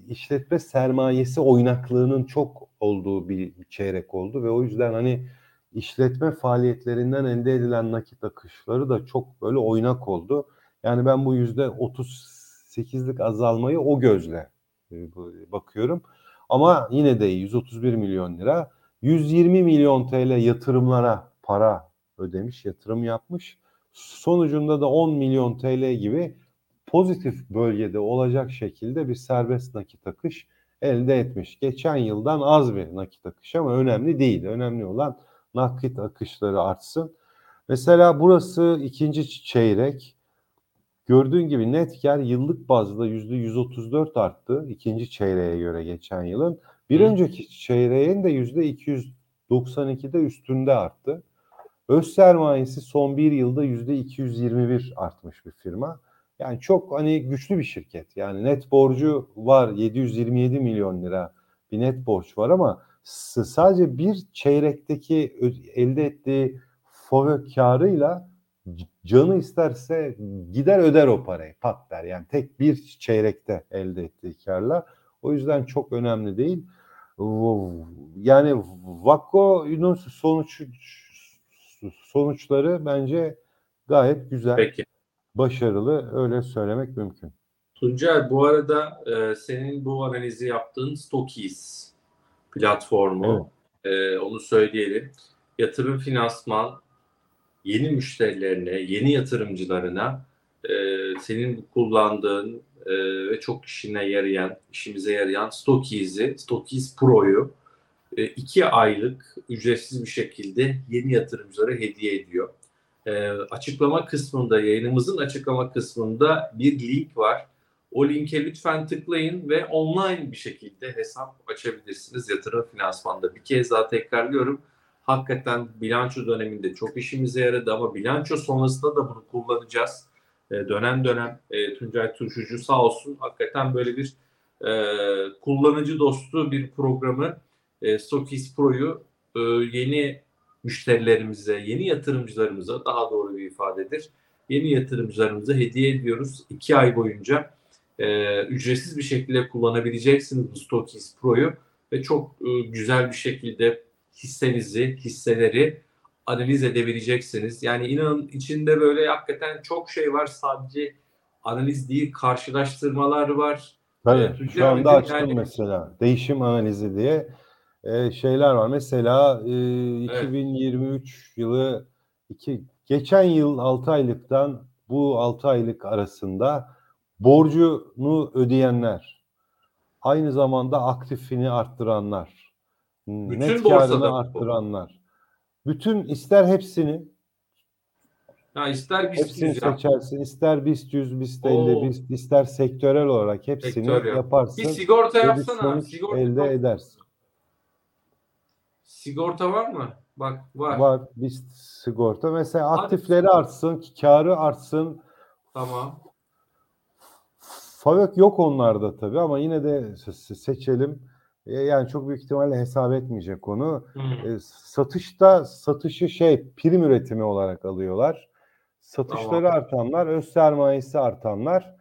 işletme sermayesi oynaklığının çok olduğu bir çeyrek oldu ve o yüzden hani işletme faaliyetlerinden elde edilen nakit akışları da çok böyle oynak oldu. Yani ben bu yüzde 38'lik azalmayı o gözle e, bakıyorum. Ama yine de iyi, 131 milyon lira. 120 milyon TL yatırımlara para ödemiş, yatırım yapmış. Sonucunda da 10 milyon TL gibi pozitif bölgede olacak şekilde bir serbest nakit akış elde etmiş. Geçen yıldan az bir nakit akış ama önemli değil. Önemli olan nakit akışları artsın. Mesela burası ikinci çeyrek. Gördüğün gibi net kar yıllık bazda yüzde 134 arttı ikinci çeyreğe göre geçen yılın. Bir Hı. önceki çeyreğin de yüzde 292'de üstünde arttı. Öz sermayesi son bir yılda yüzde 221 artmış bir firma. Yani çok hani güçlü bir şirket. Yani net borcu var 727 milyon lira bir net borç var ama sadece bir çeyrekteki elde ettiği FOVÖ karıyla canı isterse gider öder o parayı pat der. Yani tek bir çeyrekte elde ettiği karla. O yüzden çok önemli değil. Yani Vakko'nun sonuç sonuçları bence gayet güzel Peki. başarılı öyle söylemek mümkün. Tuncay bu arada e, senin bu analizi yaptığın Stockies platformu e, onu söyleyelim. Yatırım finansman yeni müşterilerine, yeni yatırımcılarına e, senin kullandığın e, ve çok işine yarayan, işimize yarayan Stockies'i, Stockies Pro'yu e, iki aylık ücretsiz bir şekilde yeni yatırımcılara hediye ediyor. E, açıklama kısmında, yayınımızın açıklama kısmında bir link var. O linke lütfen tıklayın ve online bir şekilde hesap açabilirsiniz yatırım finansmanda. Bir kez daha tekrarlıyorum. Hakikaten bilanço döneminde çok işimize yaradı ama bilanço sonrasında da bunu kullanacağız. E, dönem dönem e, Tuncay Turşucu sağ olsun hakikaten böyle bir e, kullanıcı dostu bir programı e, Stokis Pro'yu e, yeni müşterilerimize, yeni yatırımcılarımıza daha doğru bir ifadedir. yeni yatırımcılarımıza hediye ediyoruz. 2 ay boyunca e, ücretsiz bir şekilde kullanabileceksiniz bu Stokis Pro'yu ve çok e, güzel bir şekilde hissenizi, hisseleri analiz edebileceksiniz. Yani inanın içinde böyle hakikaten çok şey var. Sadece analiz değil, karşılaştırmalar var. Tabii. Evet, Şu anda yani- açtım mesela. Değişim analizi diye e, şeyler var. Mesela e, 2023 yılı iki, geçen yıl 6 aylıktan bu 6 aylık arasında borcunu ödeyenler, aynı zamanda aktifini arttıranlar, net borsada karını bu. arttıranlar. Bütün ister hepsini Ya ister biz Hepsini biz yap. seçersin. İster BIST 100, BIST 50, Oo. BIST, ister sektörel olarak hepsini Sektör yap. yaparsın. Bir sigorta yapsana. Sigorta, elde edersin. sigorta var mı? Bak var. Var BIST sigorta. Mesela Hadi. aktifleri artsın, karı artsın. Tamam. Favök yok onlarda tabii ama yine de se- se- seçelim. E, Yani çok büyük ihtimalle hesap etmeyecek onu. Hı. E, satışta satışı şey prim üretimi olarak alıyorlar. Satışları Tamam. artanlar, öz sermayesi artanlar,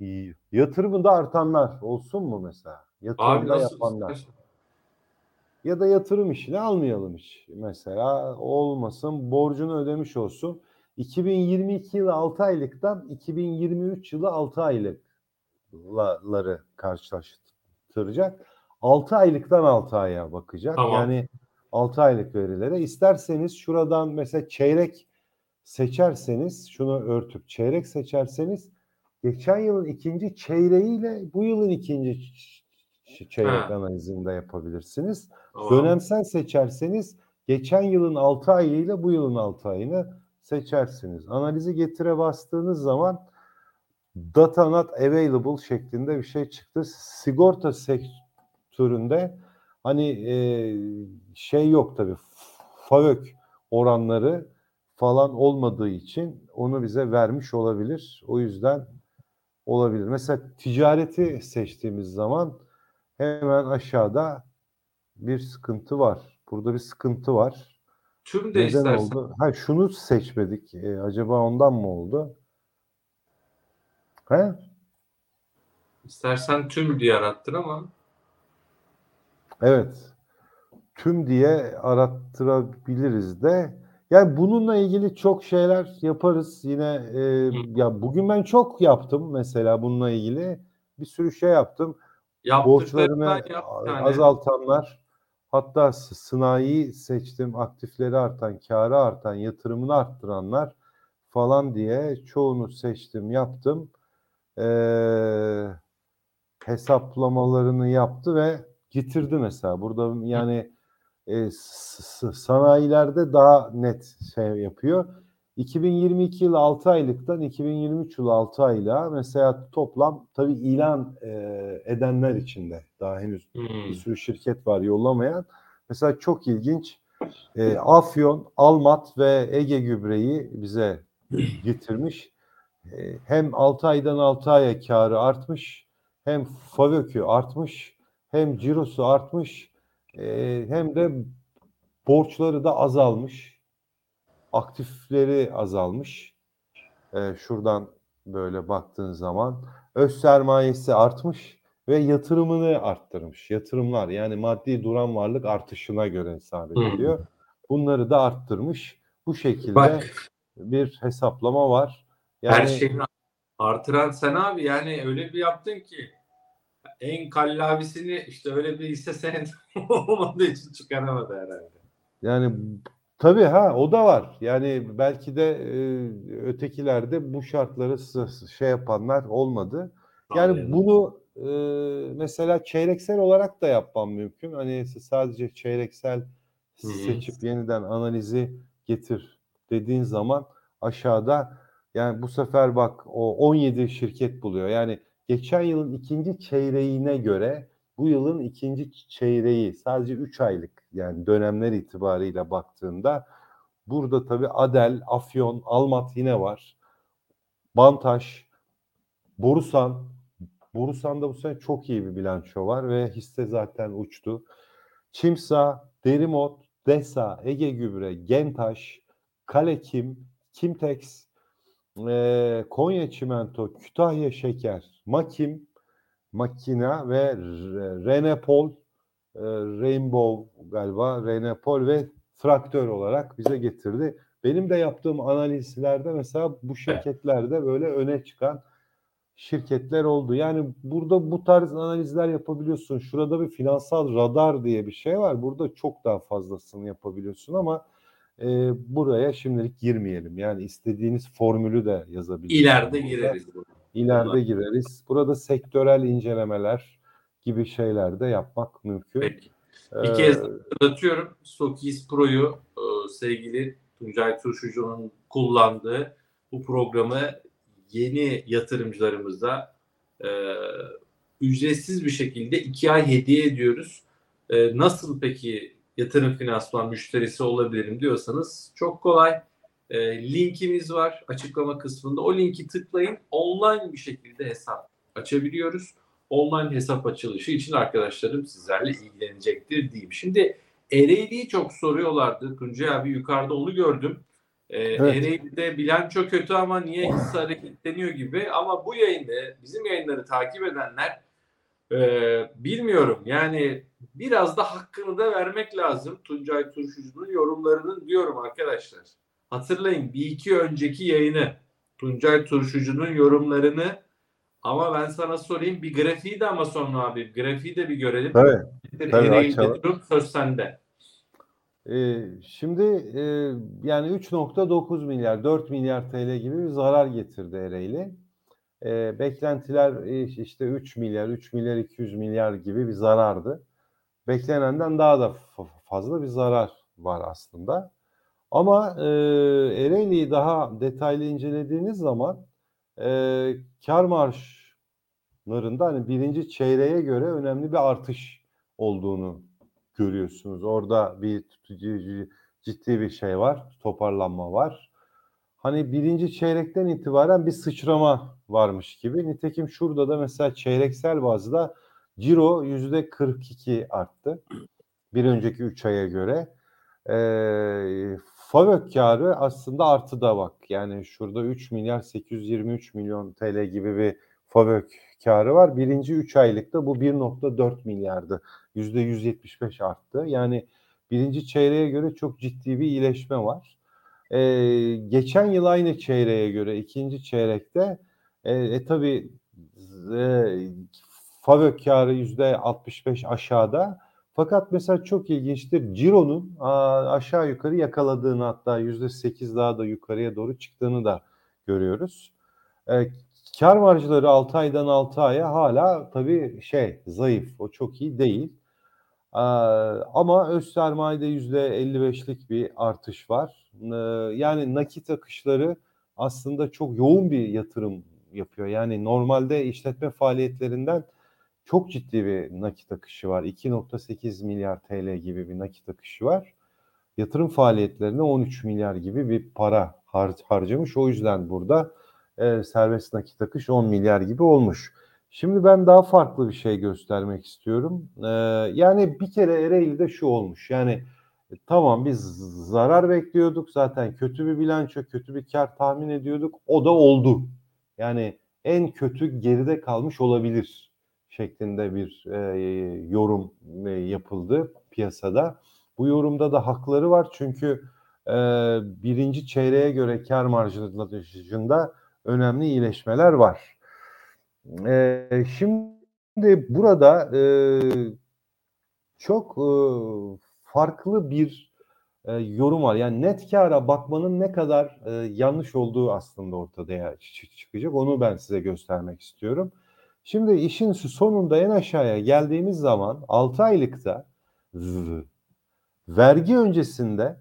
y- yatırımında artanlar olsun mu mesela? Abi Yatırımda nasıl? yapanlar. Ya da yatırım işini almayalım hiç. Mesela olmasın, borcunu ödemiş olsun. 2022 yılı 6 aylıktan 2023 yılı 6 aylıkları karşılaştıracak. 6 aylıktan 6 aya bakacak. Tamam. Yani 6 aylık verilere. İsterseniz şuradan mesela çeyrek seçerseniz, şunu örtüp çeyrek seçerseniz geçen yılın ikinci çeyreğiyle bu yılın ikinci çeyrek Ha. analizini de yapabilirsiniz. Tamam. Dönemsel seçerseniz geçen yılın 6 ayıyla bu yılın 6 ayını seçersiniz. Analizi getire bastığınız zaman data not available şeklinde bir şey çıktı. Sigorta sektöründe hani e, şey yok tabii FAVÖK oranları falan olmadığı için onu bize vermiş olabilir. O yüzden olabilir. Mesela ticareti seçtiğimiz zaman hemen aşağıda bir sıkıntı var. Burada bir sıkıntı var. Tüm de Neden istersen. oldu? Ha şunu seçmedik. E, acaba ondan mı oldu? He? İstersen tüm diye arattır ama Evet. Tüm diye arattırabiliriz de. Yani bununla ilgili çok şeyler yaparız. Yine e, ya bugün ben çok yaptım mesela bununla ilgili. Bir sürü şey yaptım. Borçlarını yap tane. azaltanlar hatta sınai seçtim aktifleri artan, karı artan, yatırımını arttıranlar falan diye çoğunu seçtim, yaptım. Ee, hesaplamalarını yaptı ve getirdi mesela. Burada yani e, sanayilerde daha net şey yapıyor. 2022 yılı 6 aylıktan 2023 yılı 6 aylığa mesela toplam tabii ilan e, edenler için de daha henüz Hmm. bir sürü şirket var yollamayan. Mesela çok ilginç. E, Afyon, Almat ve Ege Gübre'yi bize getirmiş. E, hem 6 aydan 6 aya karı artmış, hem FAVÖK'ü artmış, hem cirosu artmış, e, hem de borçları da azalmış. Aktifleri azalmış. E, şuradan böyle baktığın zaman öz sermayesi artmış ve yatırımını arttırmış. Yatırımlar yani maddi duran varlık artışına göre hesap Hı. ediliyor. Bunları da arttırmış. Bu şekilde Bak bir hesaplama var. Yani her şeyini artıran sen abi yani öyle bir yaptın ki en kallavisini işte öyle bir hisse senedi olmadığı için çıkaramadı herhalde. yani tabii ha o da var. Yani belki de e, ötekilerde bu şartları şey yapanlar olmadı. Yani Anladım. bunu e, mesela çeyreksel olarak da yapmam mümkün. Hani sadece çeyreksel Hı hı. seçip yeniden analizi getir dediğin zaman aşağıda yani bu sefer bak o 17 şirket buluyor. Yani geçen yılın ikinci çeyreğine göre bu yılın ikinci çeyreği sadece 3 aylık yani dönemler itibarıyla baktığında burada tabii Adel, Afyon, Almat yine var. Bantaş, Borusan. Borusan'da bu sene çok iyi bir bilanço var ve hisse zaten uçtu. Çimsa, Derimot, Desa, Ege Gübre, Gentaş, Kalekim, Kimtex, e, Konya Çimento, Kütahya Şeker, Makim, Makina ve Renepol, e, Rainbow galiba, Renepol ve Traktör olarak bize getirdi. Benim de yaptığım analizlerde mesela bu şirketlerde böyle öne çıkan şirketler oldu. Yani burada bu tarz analizler yapabiliyorsun. Şurada bir finansal radar diye bir şey var. Burada çok daha fazlasını yapabiliyorsun ama e, buraya şimdilik girmeyelim. Yani istediğiniz formülü de yazabilirsiniz. İleride burada. gireriz. İleride gireriz. Burada sektörel incelemeler gibi şeyler de yapmak mümkün. Peki. Bir Ee, kez hatırlatıyorum. Stokis Pro'yu e, sevgili Tuncay Turşucu'nun kullandığı bu programı yeni yatırımcılarımıza e, ücretsiz bir şekilde iki ay hediye ediyoruz. E, nasıl peki yatırım finansman müşterisi olabilirim diyorsanız çok kolay. E, linkimiz var açıklama kısmında. O linki tıklayın. Online bir şekilde hesap açabiliyoruz. Online hesap açılışı için arkadaşlarım sizlerle ilgilenecektir diyeyim. Şimdi Ereğli'yi çok soruyorlardı. Tuncay abi yukarıda onu gördüm. Ee, Evet. Ereğli'de bilanço kötü ama niye hisse hareketleniyor gibi. Ama bu yayında bizim yayınları takip edenler e, bilmiyorum. Yani biraz da hakkını da vermek lazım. Tuncay Turşucu'nun yorumlarının diyorum arkadaşlar. Hatırlayın bir iki önceki yayını Tuncay Turşucu'nun yorumlarını ama ben sana sorayım bir grafiği de ama sonra abi grafiği de bir görelim. Evet. tabii, açalım. durum söz sende. Ee, şimdi e, yani 3.9 milyar, 4 milyar TL gibi bir zarar getirdi Ereğli. Ee, beklentiler e, işte 3 milyar, 3 milyar 200 milyar gibi bir zarardı. Beklenenden daha da fazla bir zarar var aslında. Ama e, Ereğli'yi daha detaylı incelediğiniz zaman e, kar marjlarında hani birinci çeyreğe göre önemli bir artış olduğunu görüyorsunuz. Orada bir tutucu ciddi bir şey var, toparlanma var. Hani birinci çeyrekten itibaren bir sıçrama varmış gibi. Nitekim şurada da mesela çeyreksel bazda ciro yüzde 42 arttı. Bir önceki 3 aya göre. Ee, FAVÖK karı aslında artıda bak. Yani şurada 3 milyar 823 milyon TL gibi bir FAVÖK karı var. Birinci 3 aylıkta bu 1.4 milyardı. %175 arttı. Yani birinci çeyreğe göre çok ciddi bir iyileşme var. Ee, geçen yıl aynı çeyreğe göre ikinci çeyrekte e, e tabi e, FAVÖK karı %65 aşağıda. Fakat mesela çok ilginçtir. Ciro'nun aşağı yukarı yakaladığını hatta %8 daha da yukarıya doğru çıktığını da görüyoruz. E, kar marjları 6 aydan 6 aya hala tabii şey zayıf. O çok iyi değil. Ee, ama öz sermayede %55'lik bir artış var. Ee, yani nakit akışları aslında çok yoğun bir yatırım yapıyor. Yani normalde işletme faaliyetlerinden çok ciddi bir nakit akışı var. 2.8 milyar TL gibi bir nakit akışı var. Yatırım faaliyetlerine 13 milyar gibi bir para har harcamış. O yüzden burada e, serbest nakit akış 10 milyar gibi olmuş. Şimdi ben daha farklı bir şey göstermek istiyorum. Ee, yani bir kere Ereğli'de şu olmuş. Yani e, tamam biz zarar bekliyorduk. Zaten kötü bir bilanço, kötü bir kar tahmin ediyorduk. O da oldu. Yani en kötü geride kalmış olabilir şeklinde bir e, yorum e, yapıldı piyasada. Bu yorumda da hakları var çünkü e, birinci çeyreğe göre kar marjında önemli iyileşmeler var. Ee, şimdi burada e, çok e, farklı bir e, yorum var. Yani net kâra bakmanın ne kadar e, yanlış olduğu aslında ortaya çı- çıkacak. Onu ben size göstermek istiyorum. Şimdi işin sonunda en aşağıya geldiğimiz zaman 6 aylıkta vergi öncesinde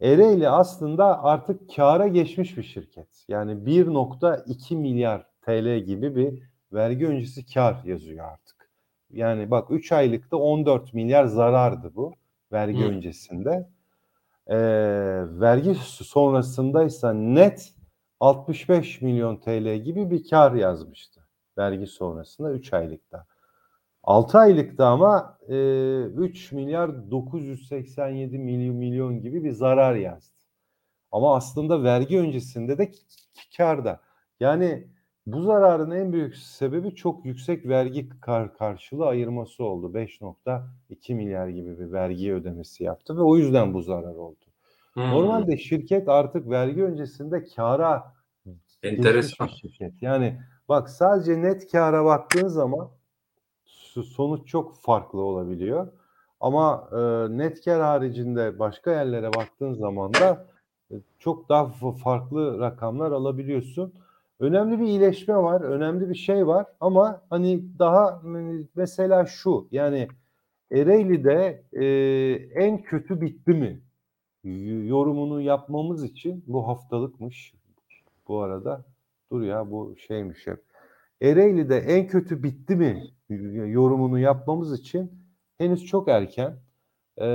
Ereğli aslında artık kâra geçmiş bir şirket. Yani 1.2 milyar TL gibi bir vergi öncesi kar yazıyor artık. Yani bak 3 aylıkta 14 milyar zarardı bu vergi Hı. öncesinde. Ee, vergi sonrasındaysa net 65 milyon TL gibi bir kar yazmıştı vergi sonrasında 3 aylıkta. 6 aylıkta ama e, 3 milyar 987 milyon, milyon gibi bir zarar yazdı. Ama aslında vergi öncesinde de karda. Yani bu zararın en büyük sebebi çok yüksek vergi kar karşılığı ayırması oldu. 5.2 milyar gibi bir vergi ödemesi yaptı ve o yüzden bu zarar oldu. Hmm. Normalde şirket artık vergi öncesinde kara geçmiş Enteresan. şirket. Yani bak sadece net kâra baktığın zaman sonuç çok farklı olabiliyor. Ama e, net kâr haricinde başka yerlere baktığın zaman da e, çok daha fa- farklı rakamlar alabiliyorsun. Önemli bir iyileşme var, önemli bir şey var ama hani daha mesela şu yani Ereğli'de e, en kötü bitti mi? Yorumunu yapmamız için bu haftalıkmış bu arada. Dur ya bu şeymiş hep. Ereğli'de en kötü bitti mi yorumunu yapmamız için henüz çok erken. Ee,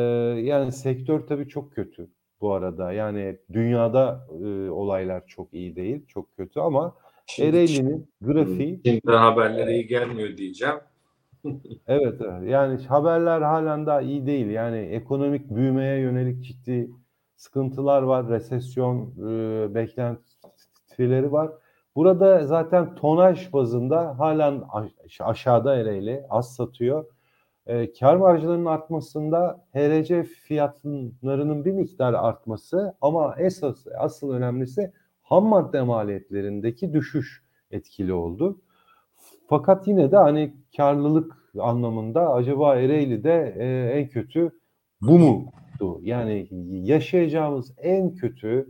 yani sektör tabii çok kötü bu arada. Yani dünyada e, olaylar çok iyi değil, çok kötü ama Şimdi Ereğli'nin grafiği Çin'den haberler iyi gelmiyor diyeceğim. Evet, evet. Yani haberler halen daha iyi değil. Yani ekonomik büyümeye yönelik ciddi sıkıntılar var. Resesyon e, beklentileri var. Burada zaten tonaj bazında halen aş- aşağıda Ereğli az satıyor. E, kar marjlarının artmasında HRC fiyatlarının bir miktar artması ama esas asıl önemlisi ham madde maliyetlerindeki düşüş etkili oldu. Fakat yine de hani karlılık anlamında acaba Ereğli'de e, en kötü bu mudu? Yani yaşayacağımız en kötü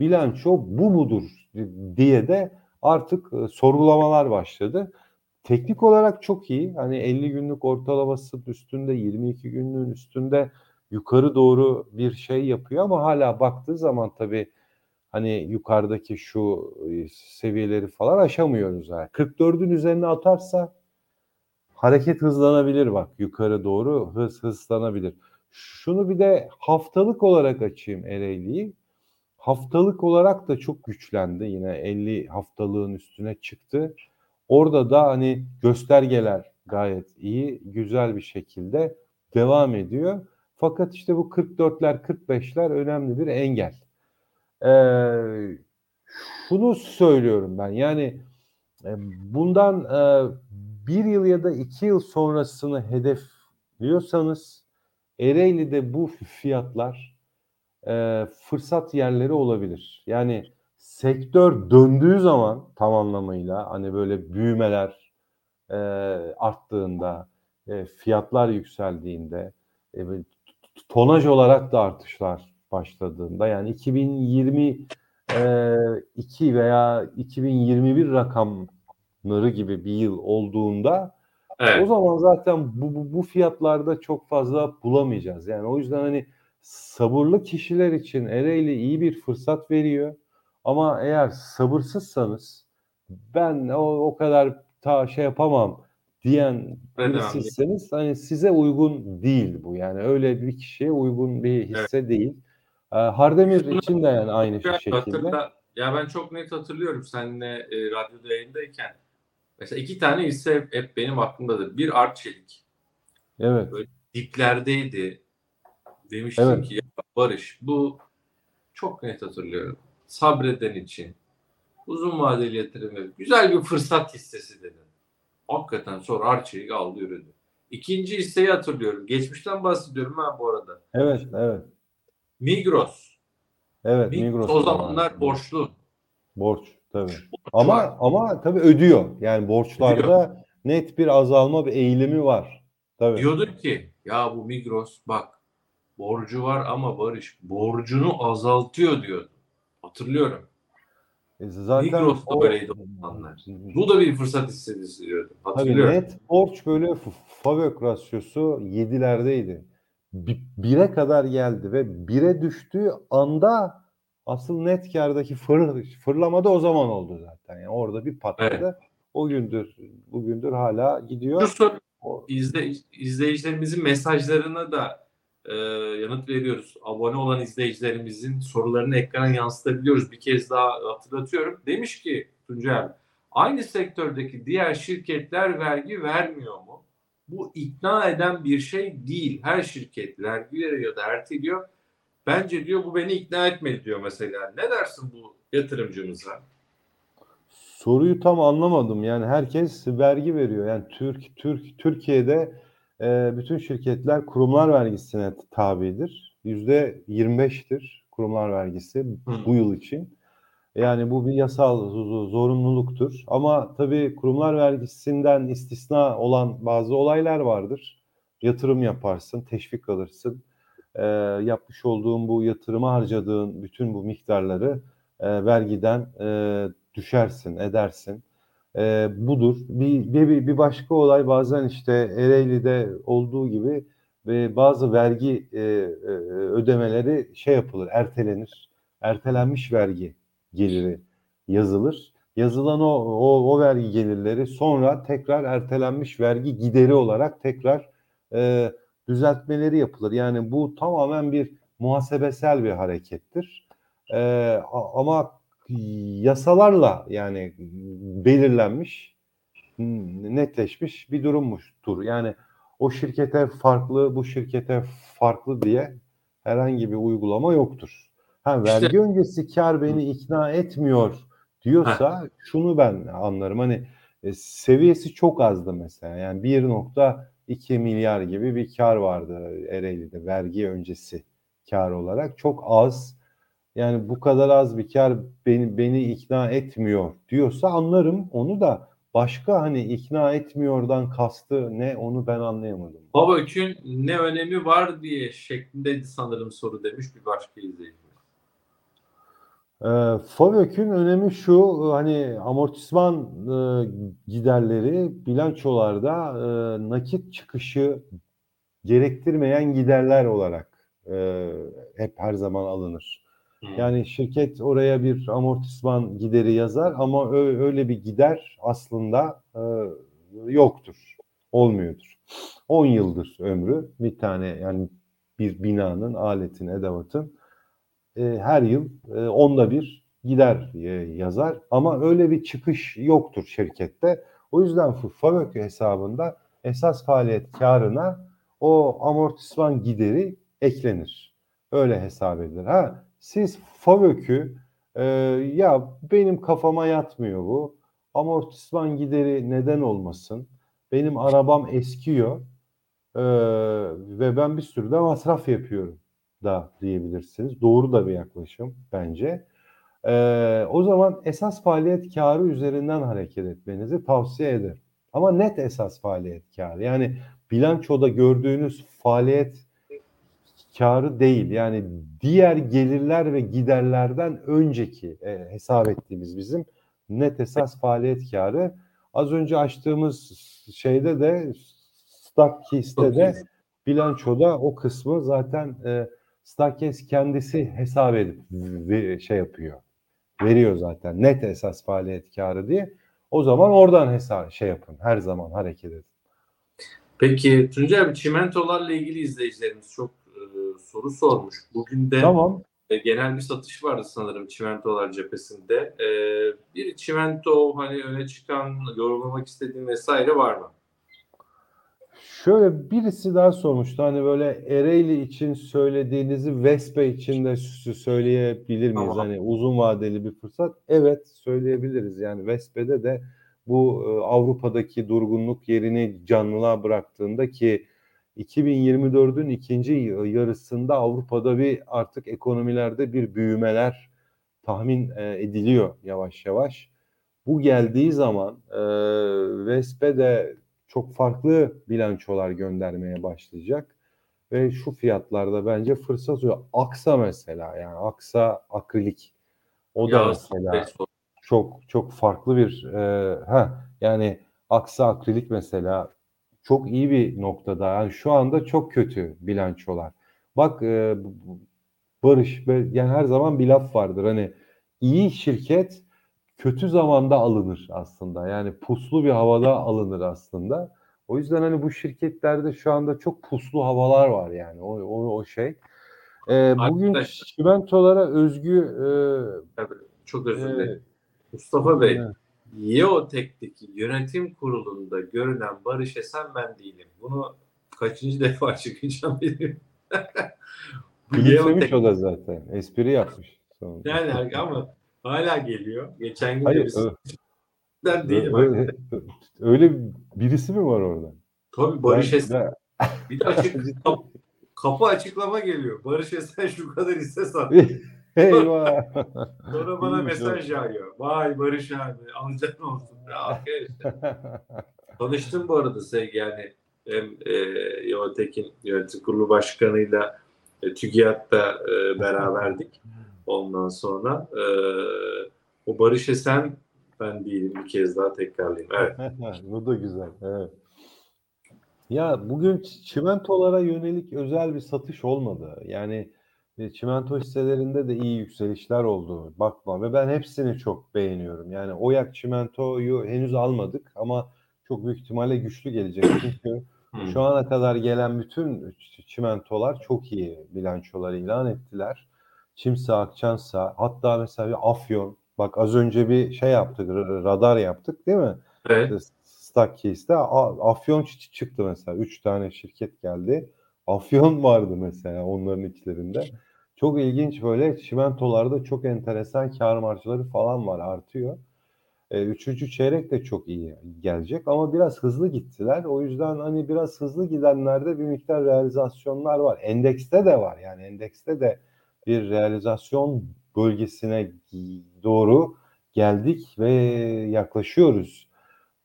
bilanço bu mudur diye de artık e, sorgulamalar başladı. Teknik olarak çok iyi. Hani 50 günlük ortalaması üstünde, 22 günlüğün üstünde yukarı doğru bir şey yapıyor ama hala baktığı zaman tabii hani yukarıdaki şu e, seviyeleri falan aşamıyoruz. Yani. 44'ün üzerine atarsa hareket hızlanabilir bak yukarı doğru hız hızlanabilir. Şunu bir de haftalık olarak açayım Ereğli'yi. Haftalık olarak da çok güçlendi. Yine 50 haftalığın üstüne çıktı. Orada da hani göstergeler gayet iyi, güzel bir şekilde devam ediyor. Fakat işte bu 44'ler, 45'ler önemli bir engel. Ee, şunu söylüyorum ben yani e, bundan e, bir yıl ya da iki yıl sonrasını hedefliyorsanız Ereğli'de bu fiyatlar e, fırsat yerleri olabilir. Yani sektör döndüğü zaman tam anlamıyla hani böyle büyümeler e, arttığında, e, fiyatlar yükseldiğinde, e, tonaj olarak da artışlar başladığında yani 2022 veya 2021 rakamları gibi bir yıl olduğunda Evet. o zaman zaten bu, bu, bu fiyatlarda çok fazla bulamayacağız. Yani o yüzden hani sabırlı kişiler için Ereğli iyi bir fırsat veriyor. Ama eğer sabırsızsanız ben o, o kadar ta şey yapamam diyen Evet, birisiyseniz hani size uygun değil bu. Yani öyle bir kişiye uygun bir hisse değil. Ee, Hardemir Şunu- için de yani aynı şekilde. Hatırla, ya ben çok net hatırlıyorum seninle e, radyoda yayındayken. Mesela iki tane hisse hep, benim aklımdadır. Bir Arçelik. Evet. Diplerdeydi. Demiştim Evet. ki ya Barış bu çok net hatırlıyorum. Sabreden için uzun vadeli yatırım güzel bir fırsat hissesi dedi. Hakikaten sonra Arçelik aldı yürüdü. İkinci hisseyi hatırlıyorum. Geçmişten bahsediyorum ben bu arada. Evet, evet. Migros. Evet, Migros, Migros o zamanlar var. borçlu. Borç tabii. Borcu Ama var. ama tabii ödüyor. Yani borçlarda net bir azalma bir eğilimi var. Tabii. Diyordu ki ya bu Migros bak borcu var ama Barış borcunu azaltıyor diyordu. Hatırlıyorum. E, Zaten Migros da o- böyleydi o zamanlar. Bu da bir fırsat hissesi diyordu. Tabii Hatırlıyorum. net borç böyle FAVÖK rasyosu 7'lerdeydi. Bi- Bire kadar geldi ve bire düştüğü anda asıl net kârdaki fır, fırlama da o zaman oldu zaten. Yani orada bir patladı. O gündür bugündür hala gidiyor. O- izle, izleyicilerimizin mesajlarına da e, yanıt veriyoruz. Abone olan izleyicilerimizin sorularını ekrana yansıtabiliyoruz. Bir kez daha hatırlatıyorum. Demiş ki abi, aynı sektördeki diğer şirketler vergi vermiyor mu? Bu ikna eden bir şey değil. Her şirket vergi veriyor da erteliyor. Bence diyor bu beni ikna etmedi diyor mesela. Ne dersin bu yatırımcımıza? Soruyu tam anlamadım. Yani herkes vergi veriyor. Yani Türk Türk Türkiye'de e, bütün şirketler kurumlar vergisine tabidir. Yüzde 25'tir kurumlar vergisi bu yıl için. Yani bu bir yasal zorunluluktur. Ama tabii kurumlar vergisinden istisna olan bazı olaylar vardır. Yatırım yaparsın, teşvik alırsın. E, yapmış olduğun bu yatırıma harcadığın bütün bu miktarları e, vergiden e, düşersin, edersin. E, budur. Bir, bir, bir başka olay bazen işte Ereğli'de olduğu gibi ve bazı vergi e, e, ödemeleri şey yapılır, ertelenir. Ertelenmiş vergi geliri yazılır. Yazılan o, o, o vergi gelirleri sonra tekrar ertelenmiş vergi gideri olarak tekrar e, düzeltmeleri yapılır. Yani bu tamamen bir muhasebesel bir harekettir. E, ama yasalarla yani belirlenmiş, netleşmiş bir durummuştur. Yani o şirkete farklı, bu şirkete farklı diye herhangi bir uygulama yoktur. Ha vergi işte, öncesi kar beni ikna etmiyor diyorsa heh. şunu ben anlarım. Hani e, seviyesi çok azdı mesela. Yani 1.2 milyar gibi bir kar vardı Ereğli'de vergi öncesi kar olarak. Çok az. Yani bu kadar az bir kar beni beni ikna etmiyor diyorsa anlarım onu da başka hani ikna etmiyordan kastı ne onu ben anlayamadım. Babök'ün ne önemi var diye şeklindeydi sanırım soru demiş bir başka izleyicimiz. E, FAVÖK'ün önemi şu hani amortisman e, giderleri bilançolarda e, nakit çıkışı gerektirmeyen giderler olarak e, hep her zaman alınır. Hmm. Yani şirket oraya bir amortisman gideri yazar ama öyle bir gider aslında e, yoktur, olmuyordur. 10 yıldır ömrü bir tane yani bir binanın, aletin, edevatın e, her yıl e, onda bir gider e, yazar ama öyle bir çıkış yoktur şirkette. O yüzden FAVÖK hesabında esas faaliyet karına o amortisman gideri eklenir. Öyle hesap edilir. Ha siz FAVÖK'ü e, ya benim kafama yatmıyor bu. Amortisman gideri neden olmasın? Benim arabam eskiyor e, ve ben bir sürü de masraf yapıyorum da diyebilirsiniz. Doğru da bir yaklaşım bence. Ee, o zaman esas faaliyet karı üzerinden hareket etmenizi tavsiye ederim. Ama net esas faaliyet karı yani bilançoda gördüğünüz faaliyet karı değil. Yani diğer gelirler ve giderlerden önceki e, hesap ettiğimiz bizim net esas faaliyet karı. Az önce açtığımız şeyde de Stockkeys'te de bilançoda o kısmı zaten e, Starkes kendisi hesap edip şey yapıyor. Veriyor zaten net esas faaliyet karı diye. O zaman oradan hesap şey yapın. Her zaman hareket edin. Peki Tuncay abi çimentolarla ilgili izleyicilerimiz çok soru sormuş. Bugün de tamam. e, genel bir satış vardı sanırım çimentolar cephesinde. E, bir çimento hani öne çıkan yorumlamak istediğin vesaire var mı? Şöyle birisi daha sormuştu hani böyle Ereğli için söylediğinizi Vespe için de söyleyebilir miyiz? Tamam. Hani uzun vadeli bir fırsat. Evet söyleyebiliriz yani Vespe'de de bu e, Avrupa'daki durgunluk yerini canlılığa bıraktığında ki 2024'ün ikinci yarısında Avrupa'da bir artık ekonomilerde bir büyümeler tahmin e, ediliyor yavaş yavaş. Bu geldiği zaman e, Vespe de çok farklı bilançolar göndermeye başlayacak. Ve şu fiyatlarda bence fırsat oluyor. Aksa mesela yani Aksa akrilik o da ya, mesela çok çok farklı bir e, ha yani Aksa akrilik mesela çok iyi bir noktada. Yani şu anda çok kötü bilançolar. Bak e, Barış yani her zaman bir laf vardır hani iyi şirket kötü zamanda alınır aslında. Yani puslu bir havada alınır aslında. O yüzden hani bu şirketlerde şu anda çok puslu havalar var yani o o, o şey. Ee, bugün çimentolara özgü e, çok özür dilerim. E, Mustafa Bey, evet. Yeotek'teki yönetim kurulunda görünen Barış Esen ben değilim. Bunu kaçıncı defa çıkacağım bilmiyorum. Gülümsemiş o da zaten. Espri yapmış. sonunda. Yani ama hala geliyor. Geçen gün Hayır, birisi ö- Ben değilim. öyle, öyle birisi mi var orada? Tabii Barış Ben- Esen. Bir de açık kap- kapı açıklama geliyor. Barış Esen şu kadar hisse sattı. Eyvah. Sonra bana mesaj yağıyor. Vay Barış abi alacağın olsun. Arkadaşlar. Tanıştım bu arada sevgi yani hem e, Yotekin yönetim kurulu başkanıyla e, TÜGİAD'da e, beraberdik. Ondan sonra e, o Barış Esen ben değilim bir kez daha tekrarlayayım. Evet. Bu da güzel. Evet. Ya bugün çimentolara yönelik özel bir satış olmadı. Yani e, çimento hisselerinde de iyi yükselişler oldu. Bakma ve ben hepsini çok beğeniyorum. Yani Oyak çimentoyu henüz almadık ama çok büyük ihtimalle güçlü gelecek. Çünkü Hmm. şu ana kadar gelen bütün çimentolar çok iyi bilançolar ilan ettiler. Çimsa, Akçansa, hatta mesela Afyon. Bak az önce bir şey yaptık, radar yaptık değil mi? Evet. Stockcase'de A- Afyon çıktı mesela. Üç tane şirket geldi. Afyon vardı mesela onların içlerinde. Çok ilginç böyle çimentolarda çok enteresan kar marjları falan var artıyor. E, üçüncü çeyrek de çok iyi gelecek ama biraz hızlı gittiler. O yüzden hani biraz hızlı gidenlerde bir miktar realizasyonlar var. Endekste de var yani endekste de bir realizasyon bölgesine doğru geldik ve yaklaşıyoruz.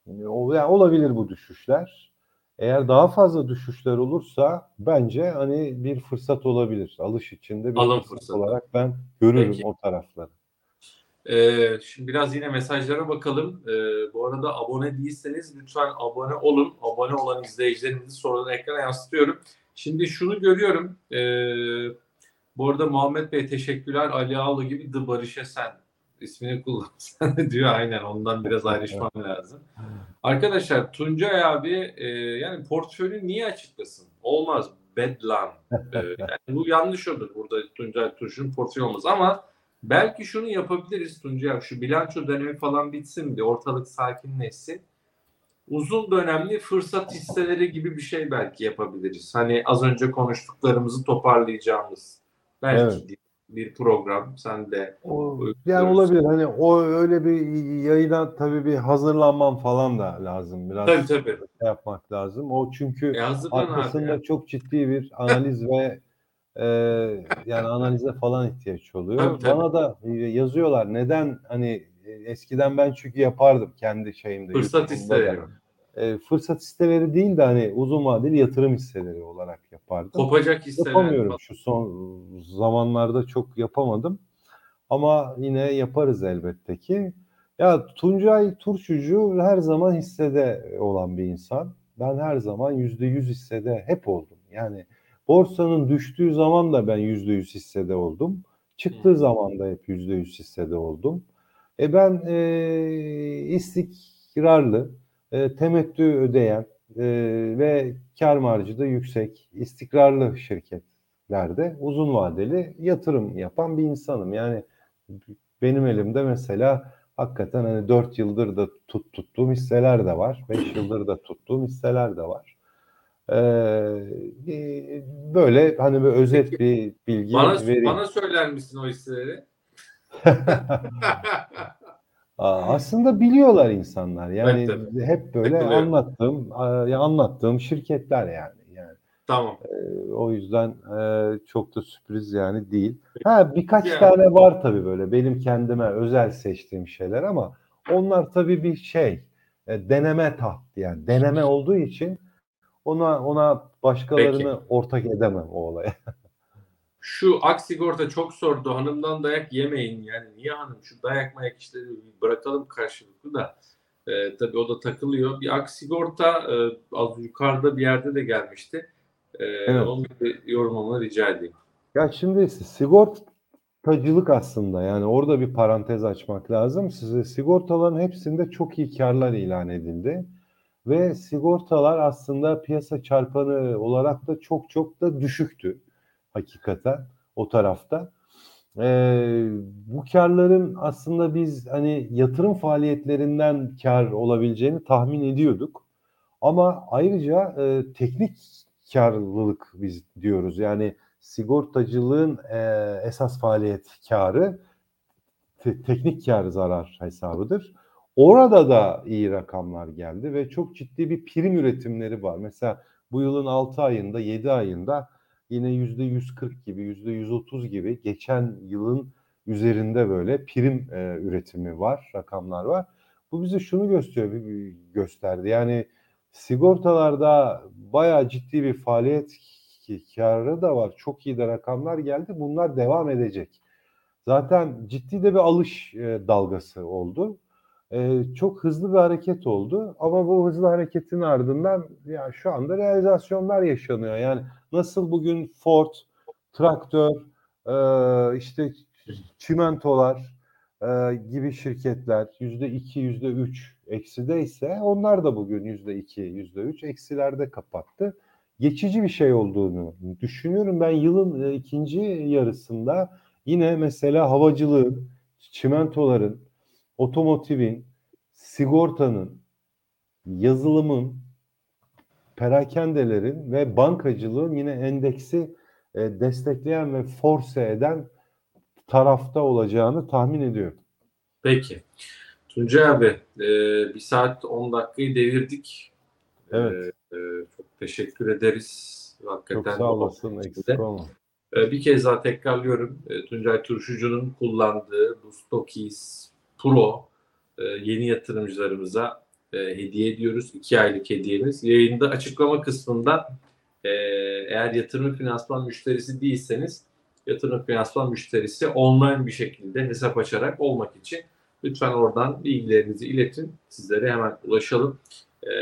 Yani olabilir bu düşüşler. Eğer daha fazla düşüşler olursa bence hani bir fırsat olabilir. Alış içinde bir Alım fırsat fırsatı. olarak ben görürüm Peki. o tarafları. Ee, şimdi biraz yine mesajlara bakalım. Ee, bu arada abone değilseniz lütfen abone olun. Abone olan izleyicilerimizi sonradan ekrana yansıtıyorum. Şimdi şunu görüyorum. Ee, bu arada Muhammed Bey teşekkürler. Ali Ağlı gibi The Barış Esen ismini kullansan diyor. Aynen ondan biraz ayrışmam lazım. Arkadaşlar Tuncay abi e, yani portföyünü niye açıklasın? Olmaz. Bedlam. Ee, yani bu yanlış olur. Burada Tuncay Turşu'nun portföyü olmaz ama belki şunu yapabiliriz Tuncay abi. Şu bilanço dönemi falan bitsin diye ortalık sakinleşsin. Uzun dönemli fırsat hisseleri gibi bir şey belki yapabiliriz. Hani az önce konuştuklarımızı toparlayacağımız. Belki Evet. Bir program sen de O, yani olabilir hani o öyle bir yayına tabii bir hazırlanmam falan da lazım. Biraz tabii tabii. şey yapmak lazım. O çünkü E arkasında ya. çok ciddi bir analiz ve e, yani analize falan ihtiyaç oluyor. Tabii, tabii. Bana da yazıyorlar neden hani e, eskiden ben çünkü yapardım kendi şeyimde. Fırsat hisseleri. E, fırsat hisseleri değil de hani uzun vadeli yatırım hisseleri olarak yapardım. Kopacak hisseler. Yapamıyorum falan. şu son zamanlarda çok yapamadım. Ama yine yaparız elbette ki. Ya Tuncay Turşucu her zaman hissede olan bir insan. Ben her zaman yüzde yüz hissede hep oldum. Yani borsanın düştüğü zaman da ben yüzde yüz hissede oldum. Çıktığı Hı. zaman da hep yüzde yüz hissede oldum. E ben e, istikrarlı, e, temettü ödeyen e, ve kar marjı da yüksek, istikrarlı şirketlerde uzun vadeli yatırım yapan bir insanım. Yani benim elimde mesela hakikaten hani 4 yıldır da tut, tuttuğum hisseler de var. 5 yıldır da tuttuğum hisseler de var. Ee, böyle hani böyle özet bir bilgi Bana, vereyim. bana söyler misin o hisseleri? Aslında biliyorlar insanlar. Yani Evet, hep böyle Takılıyor. anlattığım ya anlattığım şirketler yani. Yani Tamam. e, o yüzden e, çok da sürpriz yani değil. Ha birkaç Yani. tane var tabii böyle benim kendime özel seçtiğim şeyler ama onlar tabii bir şey e, deneme tahtı yani deneme olduğu için ona ona başkalarını ortak edemem o olaya. Şu Aksigorta çok sordu. Hanımdan dayak yemeyin. Yani niye hanım? Şu dayak mayak işleri bırakalım karşılıklı da. Ee, tabii o da takılıyor. Bir Aksigorta e, az yukarıda bir yerde de gelmişti. Ee, Evet. Onu bir rica edeyim. Ya şimdi sigortacılık aslında yani orada bir parantez açmak lazım. Size sigortaların hepsinde çok iyi karlar ilan edildi. Ve sigortalar aslında piyasa çarpanı olarak da çok çok da düşüktü hakikaten o tarafta. Ee, bu karların aslında biz hani yatırım faaliyetlerinden kar olabileceğini tahmin ediyorduk. Ama ayrıca e, teknik karlılık biz diyoruz. Yani sigortacılığın e, esas faaliyet karı te- teknik kar zarar hesabıdır. Orada da iyi rakamlar geldi ve çok ciddi bir prim üretimleri var. Mesela bu yılın 6 ayında 7 ayında yine %140 gibi %130 gibi geçen yılın üzerinde böyle prim e, üretimi var, rakamlar var. Bu bize şunu gösteriyor, gösterdi. Yani sigortalarda bayağı ciddi bir faaliyet karı da var. Çok iyi de rakamlar geldi. Bunlar devam edecek. Zaten ciddi de bir alış e, dalgası oldu. E, çok hızlı bir hareket oldu ama bu hızlı hareketin ardından ya şu anda realizasyonlar yaşanıyor. Yani nasıl bugün Ford, traktör, e, işte çimentolar e, gibi şirketler yüzde iki, yüzde üç eksideyse onlar da bugün yüzde iki, yüzde üç eksilerde kapattı. Geçici bir şey olduğunu düşünüyorum. Ben yılın e, ikinci yarısında yine mesela havacılığın, çimentoların, otomotivin, sigortanın, yazılımın, perakendelerin ve bankacılığın yine endeksi e, destekleyen ve force eden tarafta olacağını tahmin ediyorum. Peki. Tuncay abi e, bir saat 10 dakikayı devirdik. Evet. E, e, çok teşekkür ederiz. Hakikaten Çok sağ olasın. Eksik olma. E, bir kez daha tekrarlıyorum. E, Tuncay Turşucu'nun kullandığı bu Stokis Pro e, yeni yatırımcılarımıza e, hediye ediyoruz. 2 aylık hediyemiz. Yayında açıklama kısmında e, eğer yatırım finansman müşterisi değilseniz yatırım finansman müşterisi online bir şekilde hesap açarak olmak için lütfen oradan bilgilerinizi iletin. Sizlere hemen ulaşalım.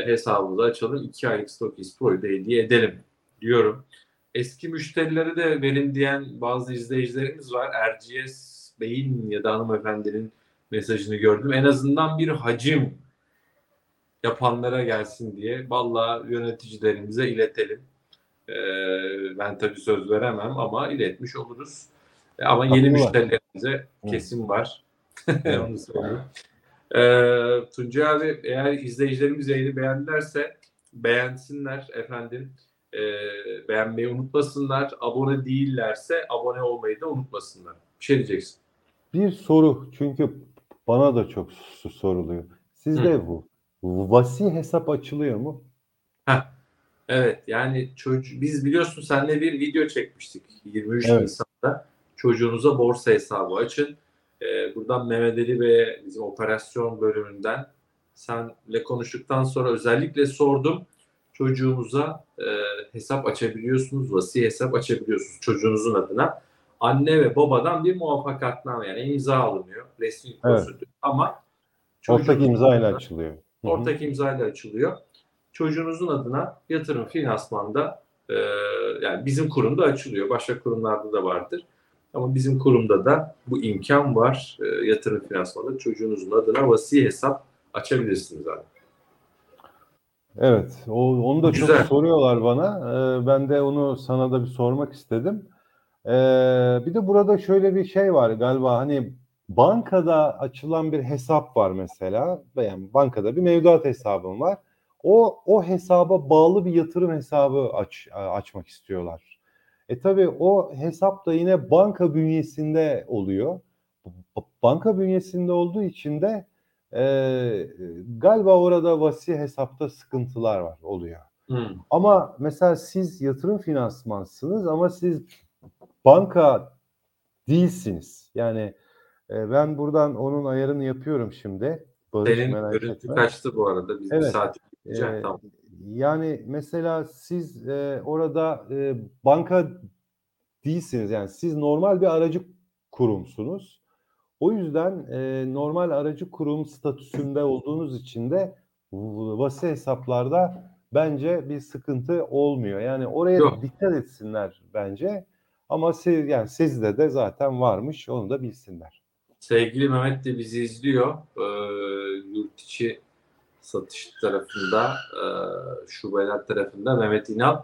Hesabımızı açalım. 2 aylık Stokis Pro'yu da hediye edelim diyorum. Eski müşterilere de verin diyen bazı izleyicilerimiz var. Erciyes Bey'in ya da hanımefendinin mesajını gördüm. En azından bir hacim yapanlara gelsin diye. Vallahi yöneticilerimize iletelim. Ee, ben tabii söz veremem ama iletmiş oluruz. E, Ama yeni Haklılar. müşterilerimize kesim var. Onu söyleyeyim. Ee, Tuncay abi eğer izleyicilerimiz yayını beğendilerse beğensinler efendim. Ee, beğenmeyi unutmasınlar. Abone değillerse abone olmayı da unutmasınlar. Bir şey diyeceksin. Bir soru çünkü bana da çok soruluyor. Sizde bu vasi hesap açılıyor mu? Evet yani çocuğu, biz biliyorsun seninle bir video çekmiştik 23 Evet. Nisan'da. Çocuğunuza borsa hesabı açın. Ee, buradan Mehmet Ali ve bizim operasyon bölümünden senle konuştuktan sonra özellikle sordum. Çocuğumuza e, hesap açabiliyorsunuz, vasi hesap açabiliyorsunuz çocuğunuzun adına. Anne ve babadan bir muvaffakatname yani imza alınıyor. Resmi prosedür ama Ortak imza ile açılıyor. Ortak imzayla açılıyor. Çocuğunuzun adına yatırım finansmanda e, yani bizim kurumda açılıyor. Başka kurumlarda da vardır. Ama bizim kurumda da bu imkan var. E, yatırım finansmanda çocuğunuzun adına vasi hesap açabilirsiniz abi. Evet, o, onu da Güzel. çok soruyorlar bana. Ee, ben de onu sana da bir sormak istedim. Ee, bir de burada şöyle bir şey var galiba hani bankada açılan bir hesap var mesela. Yani bankada bir mevduat hesabım var. O o hesaba bağlı bir yatırım hesabı aç, açmak istiyorlar. E tabii o hesap da yine banka bünyesinde oluyor. Banka bünyesinde olduğu için de ee, galiba orada vasi hesapta sıkıntılar var oluyor. Hmm. Ama mesela siz yatırım finansmansınız ama siz banka değilsiniz. Yani e, ben buradan onun ayarını yapıyorum şimdi. Barış Senin merak görüntü etme. kaçtı bu arada. Biz bir Evet. saat gidecek. Ee, Tamam. Yani mesela siz e, orada e, banka değilsiniz. Yani siz normal bir aracı kurumsunuz. O yüzden e, normal aracı kurum statüsünde olduğunuz için de vasi hesaplarda bence bir sıkıntı olmuyor. Yani oraya Yok. dikkat etsinler bence. Ama siz yani sizde de zaten varmış. Onu da bilsinler. Sevgili Mehmet de bizi izliyor. Ee, yurt içi satış tarafında, e, şubeler tarafında Mehmet İnal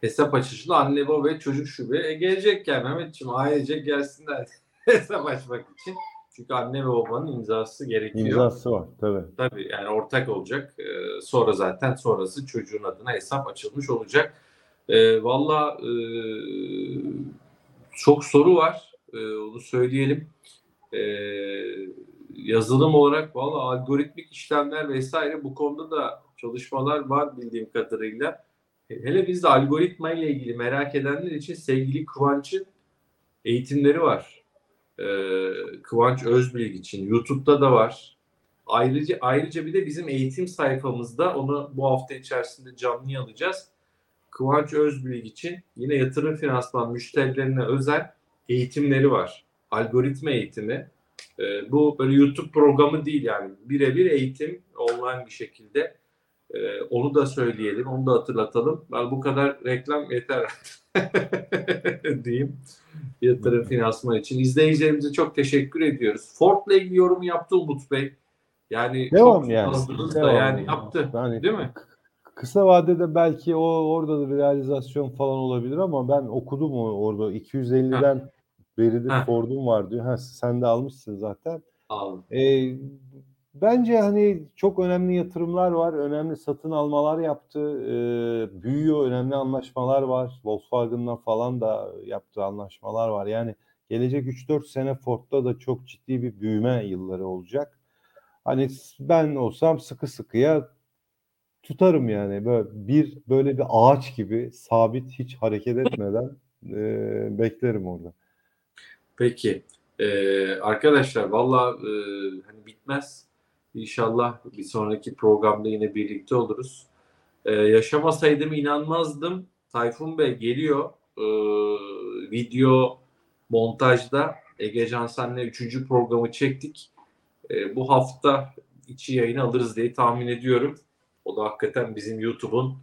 hesap açışında anne baba ve çocuk şube e, gelecek yani Mehmetciğim ailecek gelsinler hesap açmak için. Çünkü anne ve babanın imzası gerekiyor. İmzası var tabii. Tabii yani ortak olacak. Ee, sonra zaten sonrası çocuğun adına hesap açılmış olacak. E, Valla e, çok soru var. E, onu söyleyelim. E, yazılım olarak valla algoritmik işlemler vesaire bu konuda da çalışmalar var bildiğim kadarıyla. Hele bizde algoritma ile ilgili merak edenler için sevgili Kıvanç'ın eğitimleri var. Ee, Kıvanç Özbilgi için. YouTube'da da var. Ayrıca ayrıca bir de bizim eğitim sayfamızda onu bu hafta içerisinde canlı alacağız. Kıvanç Özbilgi için yine yatırım finansman müşterilerine özel eğitimleri var. Algoritma eğitimi. Ee, bu böyle YouTube programı değil yani. Birebir eğitim online bir şekilde. Ee, onu da söyleyelim, onu da hatırlatalım. Ben bu kadar reklam yeter diyeyim. Yatırım finansman için. İzleyicilerimize çok teşekkür ediyoruz. Ford'la ilgili yorum yaptı Umut Bey. Yani Devam çok yani. da Devam yani yaptı. Yani Değil mi? Kısa vadede belki o orada da bir realizasyon falan olabilir ama ben okudum o orada 250'den beridir Ha. Ford'um var diyor. Ha, sen de almışsın zaten. Aldım. Ee, bence hani çok önemli yatırımlar var, önemli satın almalar yaptı, ee, büyüyor, önemli anlaşmalar var. Volkswagen'la falan da yaptığı anlaşmalar var. Yani gelecek 3-4 sene Ford'da da çok ciddi bir büyüme yılları olacak. Hani ben olsam sıkı sıkıya tutarım yani böyle bir böyle bir ağaç gibi sabit hiç hareket etmeden ee, beklerim orada. Peki. Ee, arkadaşlar valla e, hani bitmez. İnşallah bir sonraki programda yine birlikte oluruz. Ee, yaşamasaydım inanmazdım. Tayfun Bey geliyor. Ee, video montajda Ege Cansen'le 3. programı çektik. Ee, bu hafta içi yayını alırız diye tahmin ediyorum. O da hakikaten bizim YouTube'un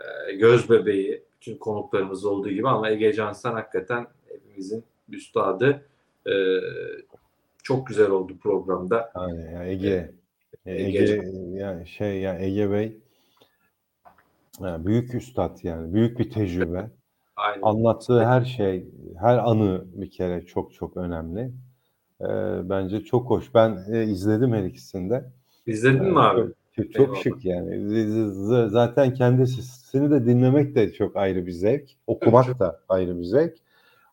e, göz bebeği. Bütün konuklarımız olduğu gibi ama Ege Cansen hakikaten hepimizin üstadı. Ee, çok güzel oldu programda. Yani, yani Ege, Ege- Ege, yani şey yani Ege Bey yani büyük üstad yani büyük bir tecrübe. Aynen. Anlattığı her şey, her anı bir kere çok çok önemli. Ee, bence çok hoş. Ben e, izledim her ikisini de. İzledin mi abi? Çok, çok Eyvallah. şık yani. Z- Zaten kendi sesini de dinlemek de çok ayrı bir zevk. Okumak da ayrı bir zevk.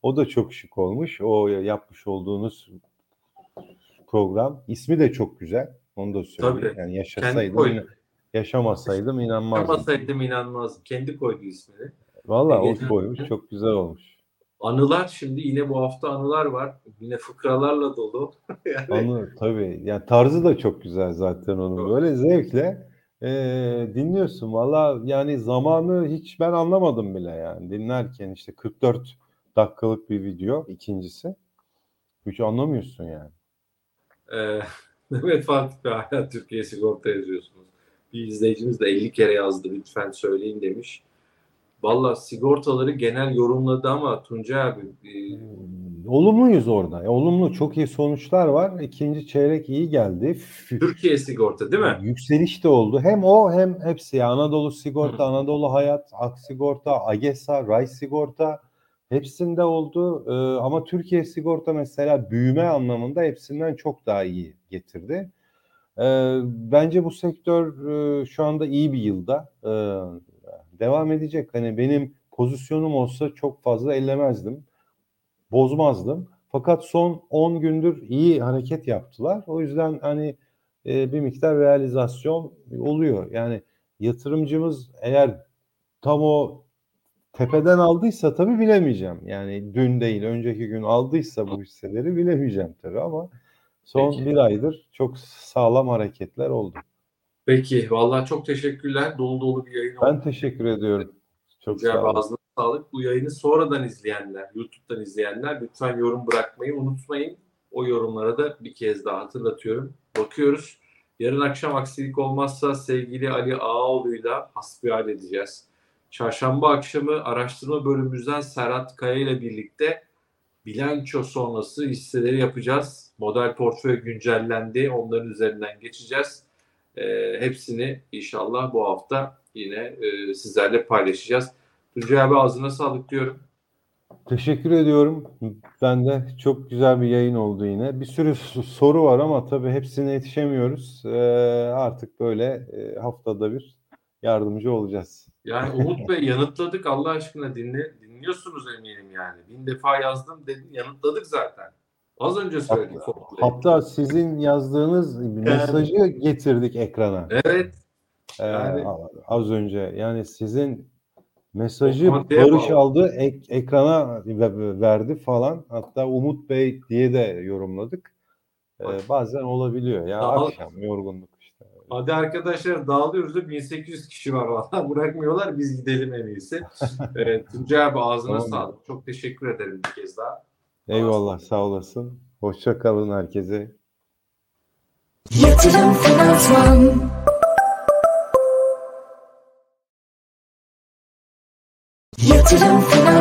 O da çok şık olmuş. O yapmış olduğunuz program. İsmi de çok güzel. Onu da söyleyeyim. Tabii. Yani Kendi yaşasaydım, koydu. yaşamasaydım inanmazdım. Yapmasaydım inanmazdım. Kendi koydu ismini. Valla o koymuş. Çok güzel olmuş. Anılar şimdi yine bu hafta anılar var. Yine fıkralarla dolu. yani Anı tabii. Yani tarzı da çok güzel zaten onun. Böyle zevkle eee, dinliyorsun. Valla yani zamanı hiç ben anlamadım bile yani. Dinlerken işte 44 dakikalık bir video ikincisi. Hiç anlamıyorsun yani. Ee, Mehmet Fatih Bey hala Türkiye sigorta yazıyorsunuz. Bir izleyicimiz de 50 kere yazdı lütfen söyleyin demiş. Valla sigortaları genel yorumladı ama Tuncay abi e, Olumluyuz orada. E, Olumlu çok iyi sonuçlar var. İkinci çeyrek iyi geldi. Türkiye sigorta değil mi? Yükseliş de oldu. Hem o hem hepsi. ya. Anadolu Sigorta, Hı. Anadolu Hayat, Ak Sigorta, Agesa, Ray Sigorta hepsinde oldu. Ee, ama Türkiye Sigorta mesela büyüme anlamında hepsinden çok daha iyi getirdi. Ee, bence bu sektör e, şu anda iyi bir yılda. Ee, devam edecek. Hani benim pozisyonum olsa çok fazla ellemezdim. Bozmazdım. Fakat son 10 gündür iyi hareket yaptılar. O yüzden hani e, bir miktar realizasyon oluyor. Yani yatırımcımız eğer tam o tepeden aldıysa tabii bilemeyeceğim. Yani dün değil önceki gün aldıysa bu hisseleri bilemeyeceğim tabii ama son Peki. bir aydır çok sağlam hareketler oldu. Peki vallahi çok teşekkürler. Dolu dolu bir yayın oldu. Ben teşekkür ediyorum. Çok Tuncay sağ olun. sağlık. Bu yayını sonradan izleyenler, YouTube'dan izleyenler lütfen yorum bırakmayı unutmayın. O yorumlara da bir kez daha hatırlatıyorum. Bakıyoruz. Yarın akşam aksilik olmazsa sevgili Ali Ağaoğlu'yla hasbihal edeceğiz. Çarşamba akşamı araştırma bölümümüzden Serhat Kaya ile birlikte bilanço sonrası hisseleri yapacağız. Model portföy güncellendi. Onların üzerinden geçeceğiz. Ee, hepsini inşallah bu hafta yine e, sizlerle paylaşacağız. Tuncay abi ağzına sağlık diyorum. Teşekkür ediyorum. Ben de çok güzel bir yayın oldu yine. Bir sürü soru var ama tabii hepsine yetişemiyoruz. Ee, artık böyle e, haftada bir yardımcı olacağız. Yani Umut Bey yanıtladık Allah aşkına dinle, dinliyorsunuz eminim yani. Bin defa yazdım dedim yanıtladık zaten. Az önce söyledik. Fortnite'ı. Hatta sizin yazdığınız mesajı getirdik ekrana. Evet. Ee, Yani- az önce yani sizin mesajı Barış bağlı. aldı ek- ekrana ve- verdi falan hatta Umut Bey diye de yorumladık. Ee, bazen olabiliyor ya Daha- akşam yorgunluk işte. Hadi arkadaşlar dağılıyoruz da 1800 kişi var valla bırakmıyorlar biz gidelim en iyisi. evet, Tuncay abi ağzına sağlık. Çok teşekkür ederim bir kez daha. Eyvallah sağ olasın. Hoşça kalın herkese. Yatırım Finansman Yatırım Finansman